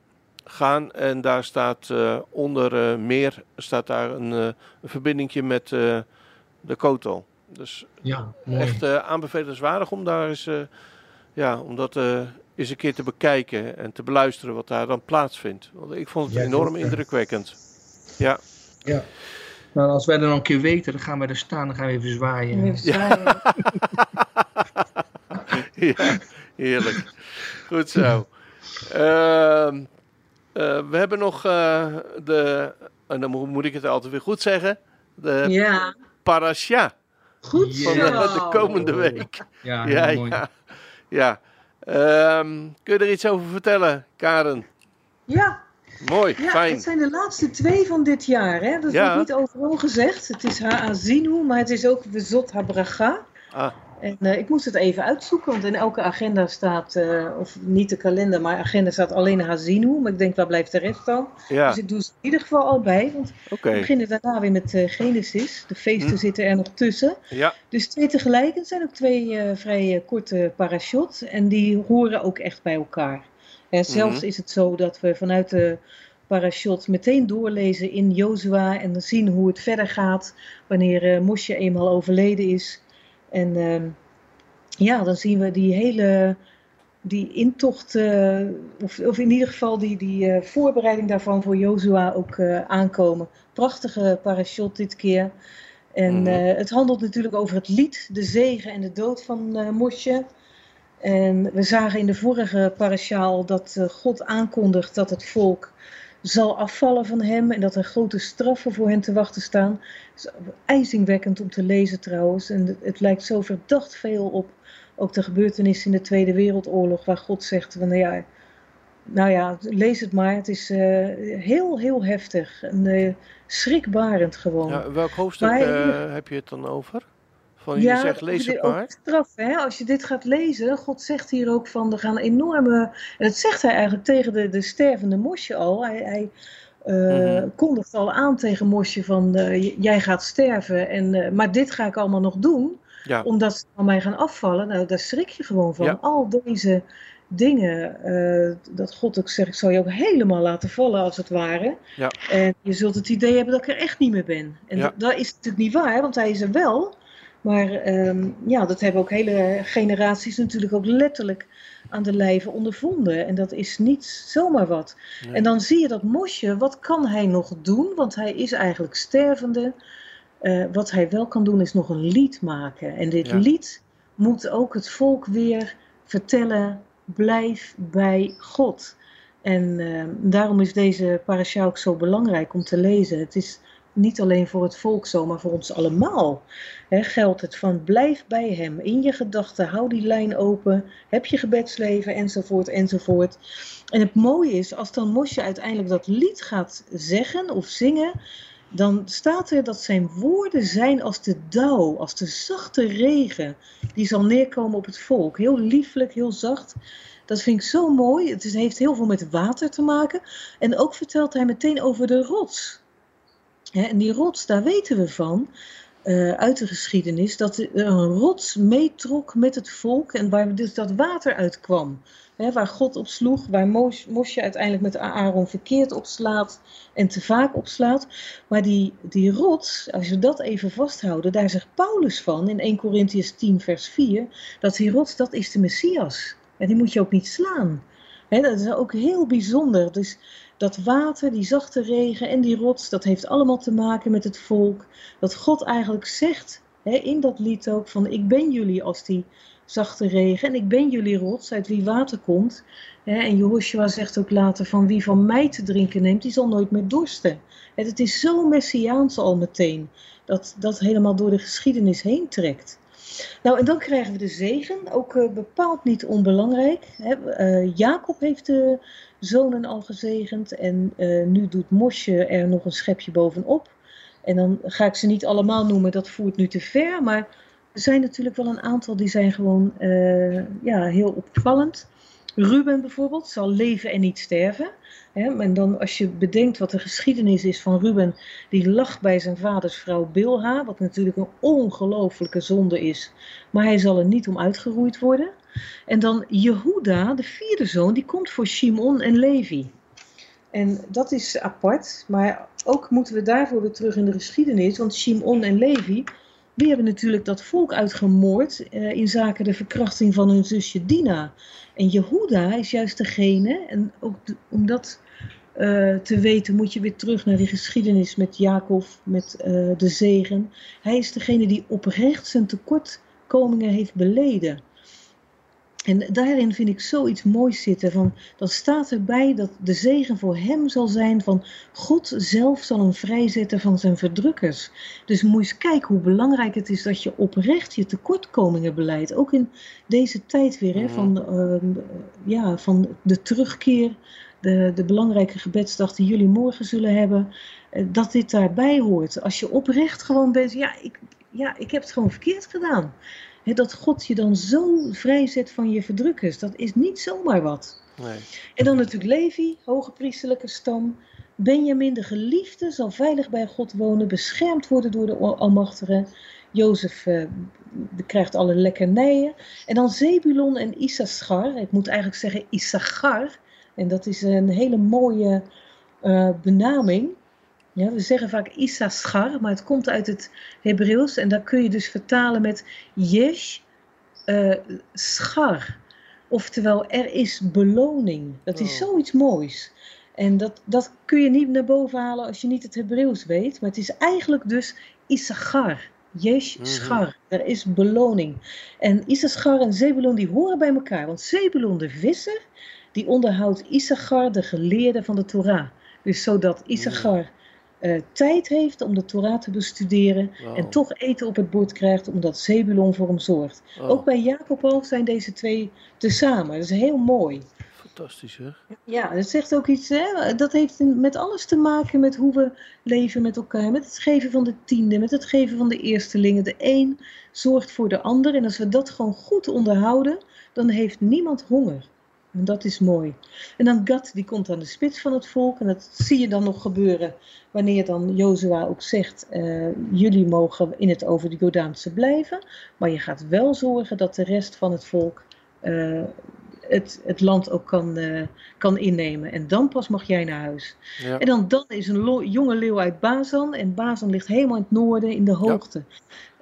Speaker 2: gaan. En daar staat eh, onder eh, meer staat daar een, eh, een verbindingje met eh, de koto. Dus
Speaker 4: Ja, mooi.
Speaker 2: echt eh, aanbevelenswaardig om daar eens, eh, ja, om dat eh, eens een keer te bekijken en te beluisteren wat daar dan plaatsvindt. Want ik vond het
Speaker 4: Ja,
Speaker 2: enorm indrukwekkend. Ja,
Speaker 4: Ja. Nou, als wij er dan een keer weten, dan gaan wij er staan, dan gaan we even zwaaien.
Speaker 3: Even zwaaien.
Speaker 2: ja, heerlijk. Goed zo. Ehm, eh, we hebben nog eh, de, en dan moet, ik het altijd weer goed zeggen, de
Speaker 3: Ja,
Speaker 2: parasha
Speaker 3: goed zo.
Speaker 2: van de, de komende week.
Speaker 4: Ja, mooi.
Speaker 2: ja. ja. Ehm, kun je er iets over vertellen, Karen?
Speaker 3: Ja,
Speaker 2: Mooi,
Speaker 3: ja
Speaker 2: fijn.
Speaker 3: het zijn de laatste twee van dit jaar. Hè? Dat
Speaker 2: Ja.
Speaker 3: wordt niet overal gezegd. Het is Ha'azinu, maar het is ook de Zot HaBracha.
Speaker 2: Ah,
Speaker 3: En eh, ik moest het even uitzoeken, want in elke agenda staat, eh, of niet de kalender, maar agenda staat alleen Hazinu. Maar ik denk, waar blijft de rest dan?
Speaker 2: ja,
Speaker 3: Dus ik doe ze in ieder geval al bij, want we beginnen daarna weer met eh, Genesis. De feesten
Speaker 2: Hm.
Speaker 3: zitten er nog tussen.
Speaker 2: Ja,
Speaker 3: Dus twee tegelijk. Het zijn ook twee vrij korte parashot. En die horen ook echt bij elkaar. En zelfs
Speaker 2: Mhm.
Speaker 3: is het zo dat we vanuit de parashot meteen doorlezen in Jozua. En dan zien hoe het verder gaat wanneer eh Mosje eenmaal overleden is. En ehm, ja, dan zien we die hele die intocht, eh, of, of in ieder geval die, die eh, voorbereiding daarvan voor Jozua ook aankomen. Prachtige parashot dit keer. En
Speaker 2: Mhm.
Speaker 3: het handelt natuurlijk over het lied, de zegen en de dood van Mosje. En we zagen in de vorige parashaal dat eh, God aankondigt dat het volk zal afvallen van hem en dat er grote straffen voor hen te wachten staan. Het is ijzingwekkend om te lezen trouwens. En het, lijkt zo verdacht veel op ook de gebeurtenissen in de Tweede Wereldoorlog, waar God zegt van nou ja, nou ja, lees het maar. Het is eh, heel, heel heftig en eh, schrikbarend gewoon.
Speaker 2: ja welk hoofdstuk
Speaker 3: Maar-
Speaker 2: heb je het dan over? Van je zegt lees het maar.
Speaker 3: straf, hè? Als je dit gaat lezen, God zegt hier ook van, er gaan enorme... En dat zegt hij eigenlijk tegen de, de stervende Mosje al. Hij, hij eh,
Speaker 2: Mhm.
Speaker 3: kondigt al aan tegen Mosje van, eh, jij gaat sterven, en, eh, maar dit ga ik allemaal nog doen,
Speaker 2: Ja,
Speaker 3: omdat ze van mij gaan afvallen. Nou, daar schrik je gewoon van.
Speaker 2: Ja.
Speaker 3: Al deze dingen, dat God ook zegt, ik zal je ook helemaal laten vallen als het ware.
Speaker 2: Ja.
Speaker 3: En je zult het idee hebben dat ik er echt niet meer ben. En
Speaker 2: Ja.
Speaker 3: dat, dat is natuurlijk niet waar, want hij is er wel. Maar ehm, ja, dat hebben ook hele generaties natuurlijk ook letterlijk aan de lijve ondervonden. En dat is niet zomaar wat.
Speaker 2: Nee.
Speaker 3: En dan zie je dat Mosje, wat kan hij nog doen? Want hij is eigenlijk stervende. Eh, wat hij wel kan doen is nog een lied maken. En dit
Speaker 2: Ja.
Speaker 3: lied moet ook het volk weer vertellen, blijf bij God. En ehm, daarom is deze parasha ook zo belangrijk om te lezen. Het is niet alleen voor het volk zo, maar voor ons allemaal. Hè, geldt het van blijf bij hem. In je gedachten, hou die lijn open. Heb je gebedsleven, enzovoort, enzovoort. En het mooie is, als dan Mosje uiteindelijk dat lied gaat zeggen of zingen, dan staat er dat zijn woorden zijn als de dauw, als de zachte regen. Die zal neerkomen op het volk. Heel lieflijk, heel zacht. Dat vind ik zo mooi. Het heeft heel veel met water te maken. En ook vertelt hij meteen over de rots. En die rots, daar weten we van, eh, uit de geschiedenis, dat er een rots meetrok met het volk en waar dus dat water uitkwam. Hè, waar God op sloeg, waar Mos- Mosje uiteindelijk met Aaron verkeerd opslaat en te vaak opslaat. Maar die, die rots, als we dat even vasthouden, daar zegt Paulus van in 1 Corinthians 10 vers 4, dat die rots, dat is de Messias. En die moet je ook niet slaan. Dat is ook heel bijzonder. Dus dat water, die zachte regen en die rots, dat heeft allemaal te maken met het volk. Dat God eigenlijk zegt hè, in dat lied ook van ik ben jullie als die zachte regen en ik ben jullie rots uit wie water komt. Hè, en Joshua zegt ook later van wie van mij te drinken neemt, die zal nooit meer dorsten. En het is zo messiaans al meteen, dat dat helemaal door de geschiedenis heen trekt. Nou, en dan krijgen we de zegen, ook eh, bepaald niet onbelangrijk. Hè. Eh, Jacob heeft de zonen al gezegend en eh, nu doet Mosje er nog een schepje bovenop. En dan ga ik ze niet allemaal noemen, dat voert nu te ver, maar er zijn natuurlijk wel een aantal die zijn gewoon eh, ja, heel opvallend. Ruben bijvoorbeeld zal leven en niet sterven. Hè, en dan als je bedenkt wat de geschiedenis is van Ruben, die lag bij zijn vaders vrouw Bilha, wat natuurlijk een ongelofelijke zonde is, maar hij zal er niet om uitgeroeid worden. En dan Jehuda, de vierde zoon, die komt voor Shimon en Levi. En dat is apart, maar ook moeten we daarvoor weer terug in de geschiedenis, want Shimon en Levi, die hebben natuurlijk dat volk uitgemoord eh, in zaken de verkrachting van hun zusje Dina. En Jehuda is juist degene, en ook de- omdat eh, te weten, moet je weer terug naar die geschiedenis met Jacob, met eh, de zegen. Hij is degene die oprecht zijn tekortkomingen heeft beleden. En daarin vind ik zoiets moois zitten. Van, dan staat erbij dat de zegen voor hem zal zijn van God zelf zal hem vrijzetten van zijn verdrukkers. Dus moet je eens kijken hoe belangrijk het is dat je oprecht je tekortkomingen beleidt. Ook in deze tijd weer, hè, van, ehm, ja, van de terugkeer, de, de belangrijke gebedsdag die jullie morgen zullen hebben. eh, Dat dit daarbij hoort. Als je oprecht gewoon bent, ja, ik, ja, ik heb het gewoon verkeerd gedaan. Dat God je dan zo vrijzet van je verdrukkers, dat is niet zomaar wat.
Speaker 2: Nee.
Speaker 3: En dan natuurlijk Levi, hoge priesterlijke stam. Benjamin, de geliefde, zal veilig bij God wonen, beschermd worden door de Almachtige. Jozef eh, krijgt alle lekkernijen. En dan Zebulon en Issachar. Ik moet eigenlijk zeggen Issachar. En dat is een hele mooie eh, benaming. Ja, we zeggen vaak Issachar, maar het komt uit het Hebreeuws. En daar kun je dus vertalen met Yesh eh, schar. Oftewel, er is beloning. Dat is
Speaker 2: Oh.
Speaker 3: zoiets moois. En dat, dat kun je niet naar boven halen als je niet het Hebreeuws weet. Maar het is eigenlijk dus Issachar. Yesh
Speaker 2: Mhm.
Speaker 3: schar. Er is beloning. En Issachar en Zebulon die horen bij elkaar. Want Zebulon de visser, die onderhoudt Issachar de geleerde van de Torah. Dus zodat Issachar eh, tijd heeft om de Torah te bestuderen. En toch eten op het bord krijgt omdat Zebulon voor hem zorgt. Ook bij Jacob al zijn deze twee tezamen. Dat is heel mooi.
Speaker 2: Fantastisch zeg.
Speaker 3: Ja, dat zegt ook iets. Hè? Dat heeft met alles te maken met hoe we leven met elkaar. Met het geven van de tiende, met het geven van de eerstelingen. De een zorgt voor de ander. En als we dat gewoon goed onderhouden, dan heeft niemand honger. En dat is mooi. En dan Gad, die komt aan de spits van het volk. En dat zie je dan nog gebeuren wanneer dan Jozua ook zegt... eh, jullie mogen in het over de Jordaanse blijven. Maar je gaat wel zorgen dat de rest van het volk... eh, het, het land ook kan, eh, kan innemen. En dan pas mag jij naar huis.
Speaker 2: Ja.
Speaker 3: En dan, dan is een jonge leeuw uit Bazan. En Bazan ligt helemaal in het noorden, in de hoogte.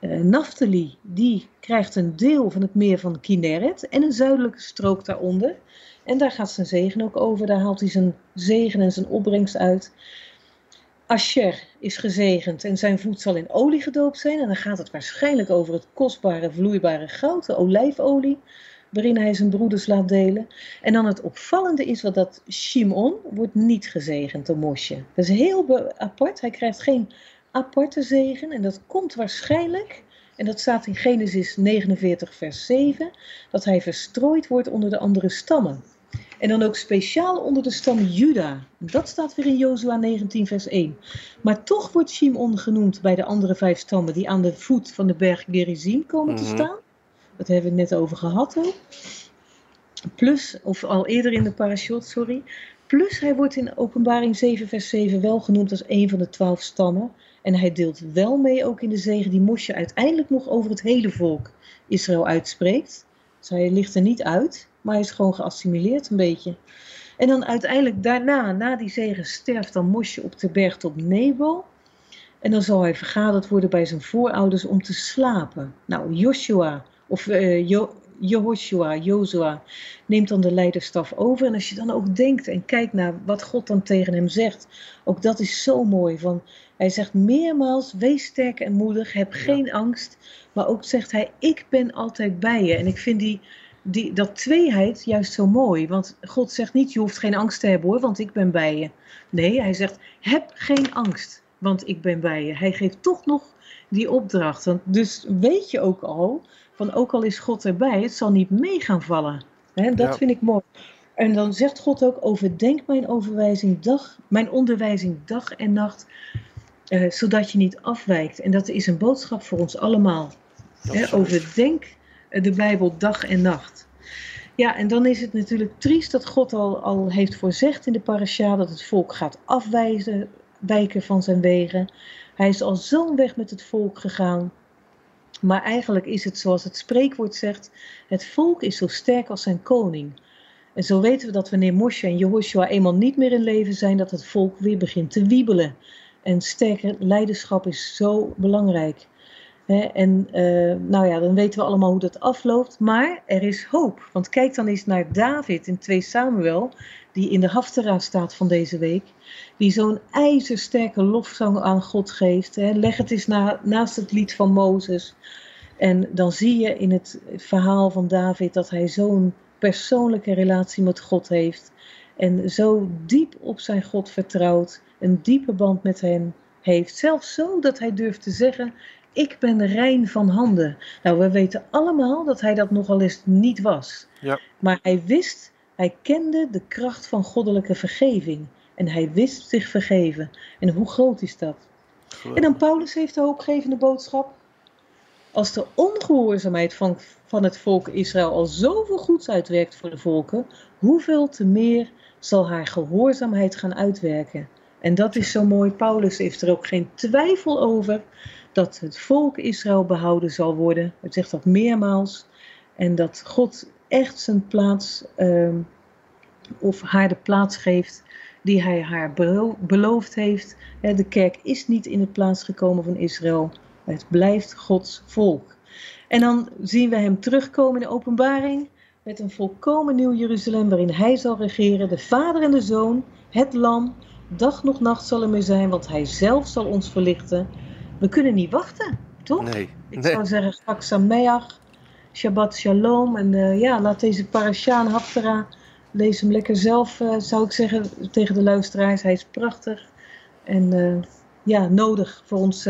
Speaker 3: Eh, Naphtali, die krijgt een deel van het meer van Kinneret. En een zuidelijke strook daaronder. En daar gaat zijn zegen ook over. Daar haalt hij zijn zegen en zijn opbrengst uit. Asher is gezegend en zijn voet zal in olie gedoopt zijn. En dan gaat het waarschijnlijk over het kostbare vloeibare goud, de olijfolie, waarin hij zijn broeders laat delen. En dan het opvallende is wat dat Shimon wordt niet gezegend door Mosje. Dat is heel apart. Hij krijgt geen aparte zegen. En dat komt waarschijnlijk, en dat staat in Genesis 49 vers 7, dat hij verstrooid wordt onder de andere stammen. En dan ook speciaal onder de stam Juda. Dat staat weer in Jozua 19 vers 1. Maar toch wordt Shimon genoemd bij de andere vijf stammen die aan de voet van de berg Gerizim komen te
Speaker 2: Mhm.
Speaker 3: staan. Dat hebben we het net over gehad ook. Plus, of al eerder in de parashot, sorry. Plus hij wordt in openbaring 7 vers 7 wel genoemd als een van de twaalf stammen. En hij deelt wel mee ook in de zegen die Mosje uiteindelijk nog over het hele volk Israël uitspreekt. Dus hij ligt er niet uit, maar hij is gewoon geassimileerd een beetje. En dan uiteindelijk daarna, na die zegen, sterft dan Mosje op de bergtop Nebo. En dan zal hij vergaderd worden bij zijn voorouders om te slapen. Nou, Joshua, of eh jo Jehoshua, Jozua, neemt dan de leiderstaf over. En als je dan ook denkt en kijkt naar wat God dan tegen hem zegt, ook dat is zo mooi. Van, hij zegt meermaals, wees sterk en moedig, heb geen angst. Maar ook zegt hij, ik ben altijd bij je. En ik vind die, die, dat tweeheid juist zo mooi. Want God zegt niet, je hoeft geen angst te hebben hoor, want ik ben bij je. Nee, hij zegt, heb geen angst, want ik ben bij je. Hij geeft toch nog die opdracht. Dus weet je ook al, van ook al is God erbij, het zal niet mee gaan vallen. Dat
Speaker 2: Ja.
Speaker 3: vind ik mooi. En dan zegt God ook, overdenk mijn, overwijzing dag, mijn onderwijzing dag en nacht, eh, zodat je niet afwijkt. En dat is een boodschap voor ons allemaal. Overdenk eh, de Bijbel dag en nacht. Ja, en dan is het natuurlijk triest dat God al, al heeft voorzegd in de parasha dat het volk gaat afwijzen, wijken van zijn wegen. Hij is al zo'n weg met het volk gegaan. Maar eigenlijk is het zoals het spreekwoord zegt: het volk is zo sterk als zijn koning. En zo weten we dat wanneer Moshe en Jehoshua eenmaal niet meer in leven zijn, dat het volk weer begint te wiebelen. En sterker leiderschap is zo belangrijk. En eh, nou ja, dan weten we allemaal hoe dat afloopt. Maar er is hoop. Want kijk dan eens naar David in 2 Samuel, die in de Haftara staat van deze week. Die zo'n ijzersterke lofzang aan God geeft. Leg het eens na, naast het lied van Mozes. En dan zie je in het verhaal van David dat hij zo'n persoonlijke relatie met God heeft. En zo diep op zijn God vertrouwt. Een diepe band met hem heeft. Zelfs zo dat hij durft te zeggen: Ik ben rein van handen. Nou, we weten allemaal dat hij dat nogal eens niet was.
Speaker 2: Ja.
Speaker 3: Maar hij wist, hij kende de kracht van goddelijke vergeving. En hij wist zich vergeven. En hoe groot is dat? En dan Paulus heeft de hoopgevende boodschap. Als de ongehoorzaamheid van, van het volk Israël al zoveel goeds uitwerkt voor de volken, hoeveel te meer zal haar gehoorzaamheid gaan uitwerken? En dat is zo mooi. Paulus heeft er ook geen twijfel over dat het volk Israël behouden zal worden. Hij zegt dat meermaals. En dat God echt zijn plaats, ehm, of haar de plaats geeft die hij haar belo- beloofd heeft. De kerk is niet in de plaats gekomen van Israël. Het blijft Gods volk. En dan zien we hem terugkomen in de openbaring met een volkomen nieuw Jeruzalem waarin hij zal regeren, de Vader en de Zoon, het Lam. Dag nog nacht zal er zijn, want hij zelf zal ons verlichten. We kunnen niet wachten, toch?
Speaker 2: Nee,
Speaker 3: Ik
Speaker 2: nee.
Speaker 3: zou zeggen, Chag Sameach, Shabbat Shalom. En eh, ja, laat deze parasha en Haftara, lees hem lekker zelf, eh, zou ik zeggen, tegen de luisteraars. Hij is prachtig en eh, ja, nodig voor ons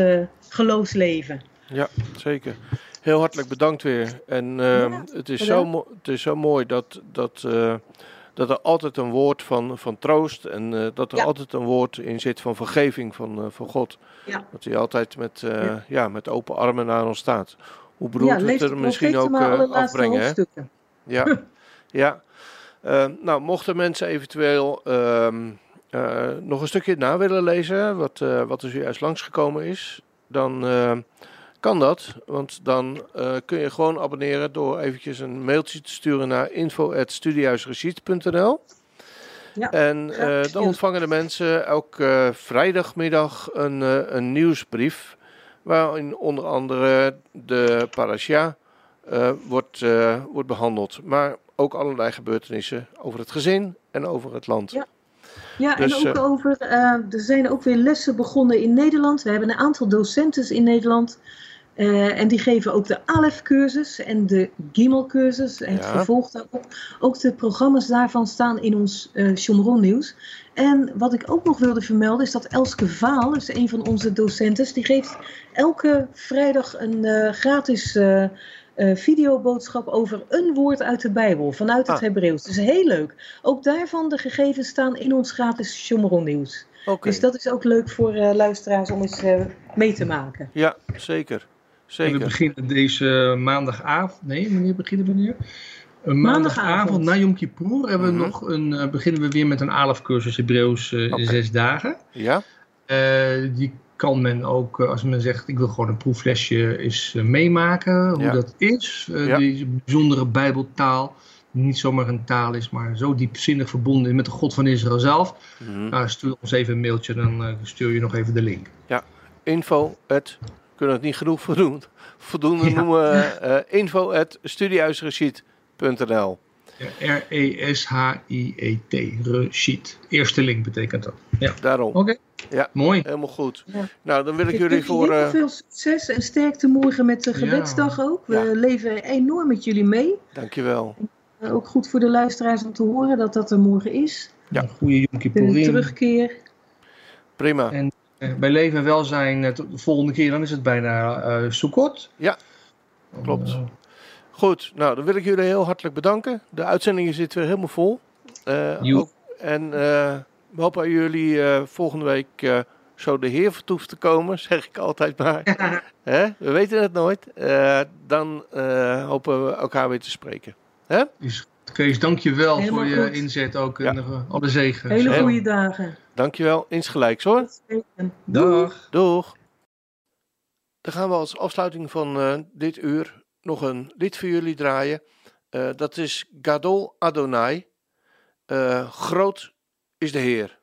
Speaker 3: geloofsleven.
Speaker 2: Ja, zeker. Heel hartelijk bedankt weer. En ehm,
Speaker 3: Ja,
Speaker 2: het, is
Speaker 3: bedankt.
Speaker 2: zo het is zo mooi dat, dat, dat er altijd een woord van, van troost en eh, dat er
Speaker 3: Ja.
Speaker 2: altijd een woord in zit van vergeving van, eh, van God.
Speaker 3: Ja.
Speaker 2: Dat hij altijd met, eh, ja.
Speaker 3: Ja.
Speaker 2: met open armen naar ons staat. Hoe
Speaker 3: lees
Speaker 2: het er misschien ook afbrengen. Hè? Ja, ja. Nou, mochten mensen eventueel ehm, eh, nog een stukje na willen lezen, wat, wat er zojuist langsgekomen is, dan kan dat. Want dan eh, kun je gewoon abonneren door eventjes een mailtje te sturen naar info.studiehuisreceipt.nl
Speaker 3: Ja,
Speaker 2: En eh, dan ontvangen de mensen elke eh, vrijdagmiddag een, een nieuwsbrief. Waarin onder andere de parasha wordt, wordt behandeld. Maar ook allerlei gebeurtenissen over het gezin en over het land.
Speaker 3: Ja. Ja,
Speaker 2: Dus,
Speaker 3: en ook
Speaker 2: eh,
Speaker 3: over, er zijn ook weer lessen begonnen in Nederland. We hebben een aantal docenten in Nederland. Eh, en die geven ook de Alef-cursus en de Gimel-cursus. En het vervolg daarop. Ook de programma's daarvan staan in ons eh Shomron nieuws. En wat ik ook nog wilde vermelden is dat Elske Vaal, is een van onze docenten, die geeft elke vrijdag een eh, gratis videoboodschap over een woord uit de Bijbel vanuit het
Speaker 2: Ah.
Speaker 3: Hebreeuws. Dus heel leuk. Ook daarvan de gegevens staan in ons gratis Shomron nieuws. Dus dat is ook leuk voor luisteraars om eens mee te maken.
Speaker 2: ja, zeker.
Speaker 4: En we beginnen deze maandagavond. Nee, wanneer beginnen we nu? Een
Speaker 3: Maandagavond.
Speaker 4: na Yom Kippur hebben we
Speaker 2: Mhm.
Speaker 4: nog een, eh, beginnen we weer met een ALF-cursus Hebreeuws eh,
Speaker 2: Oké.
Speaker 4: zes dagen.
Speaker 2: Ja,
Speaker 4: Eh, die kan men ook, als men zegt ik wil gewoon een proeflesje eens meemaken, hoe
Speaker 2: Ja.
Speaker 4: dat is.
Speaker 2: Ja.
Speaker 4: Die bijzondere bijbeltaal, die niet zomaar een taal is, maar zo diepzinnig verbonden is met de God van Israël zelf.
Speaker 2: Mhm.
Speaker 4: Nou, stuur ons even een mailtje, dan stuur je nog even de link.
Speaker 2: info at, kunnen we het niet genoeg voldoen, voldoende
Speaker 4: Ja.
Speaker 2: noemen, eh info at studiehuisreceipt.nl
Speaker 4: Ja, R-E-S-H-I-E-T, Reshit. Eerste link betekent dat. Ja,
Speaker 2: Daarom,
Speaker 4: oké.
Speaker 2: Ja.
Speaker 4: Mooi.
Speaker 2: helemaal goed.
Speaker 3: Ja.
Speaker 2: Nou, dan wil ik
Speaker 3: Ik
Speaker 2: jullie voor...
Speaker 3: heel
Speaker 2: eh,
Speaker 3: veel succes en sterkte morgen met de
Speaker 4: Ja.
Speaker 3: gebedsdag ook. We
Speaker 2: Ja.
Speaker 3: leven enorm met jullie mee.
Speaker 2: dankjewel.
Speaker 3: Eh, ook goed voor de luisteraars om te horen dat dat er morgen is.
Speaker 2: Ja.
Speaker 4: Een goede Yom Kippurim.
Speaker 3: terugkeer.
Speaker 2: Prima.
Speaker 4: En- Bij leven en welzijn, eh, de volgende keer, dan is het bijna eh Sukkot.
Speaker 2: Ja, klopt.
Speaker 4: Eh,
Speaker 2: Goed, nou dan wil ik jullie heel hartelijk bedanken. De uitzendingen zitten weer helemaal vol. Eh,
Speaker 4: Joep.
Speaker 2: ook- en eh, we hopen aan jullie eh, volgende week eh, zo de Heer vertoeft te komen, zeg ik altijd maar. Hè? We weten het nooit. Eh, dan eh, hopen we elkaar weer te spreken. Hè?
Speaker 4: Dus Kees, dank je wel voor je
Speaker 3: goed.
Speaker 4: inzet ook.
Speaker 2: Ja.
Speaker 4: En eh, alle zegen.
Speaker 3: Hele
Speaker 2: Heel-
Speaker 3: goede dagen.
Speaker 2: Dankjewel, insgelijks hoor.
Speaker 4: Dag.
Speaker 2: Doeg. Dan gaan we als afsluiting van eh, dit uur nog een lied voor jullie draaien. Eh, dat is Gadol Adonai. Eh, groot is de Heer.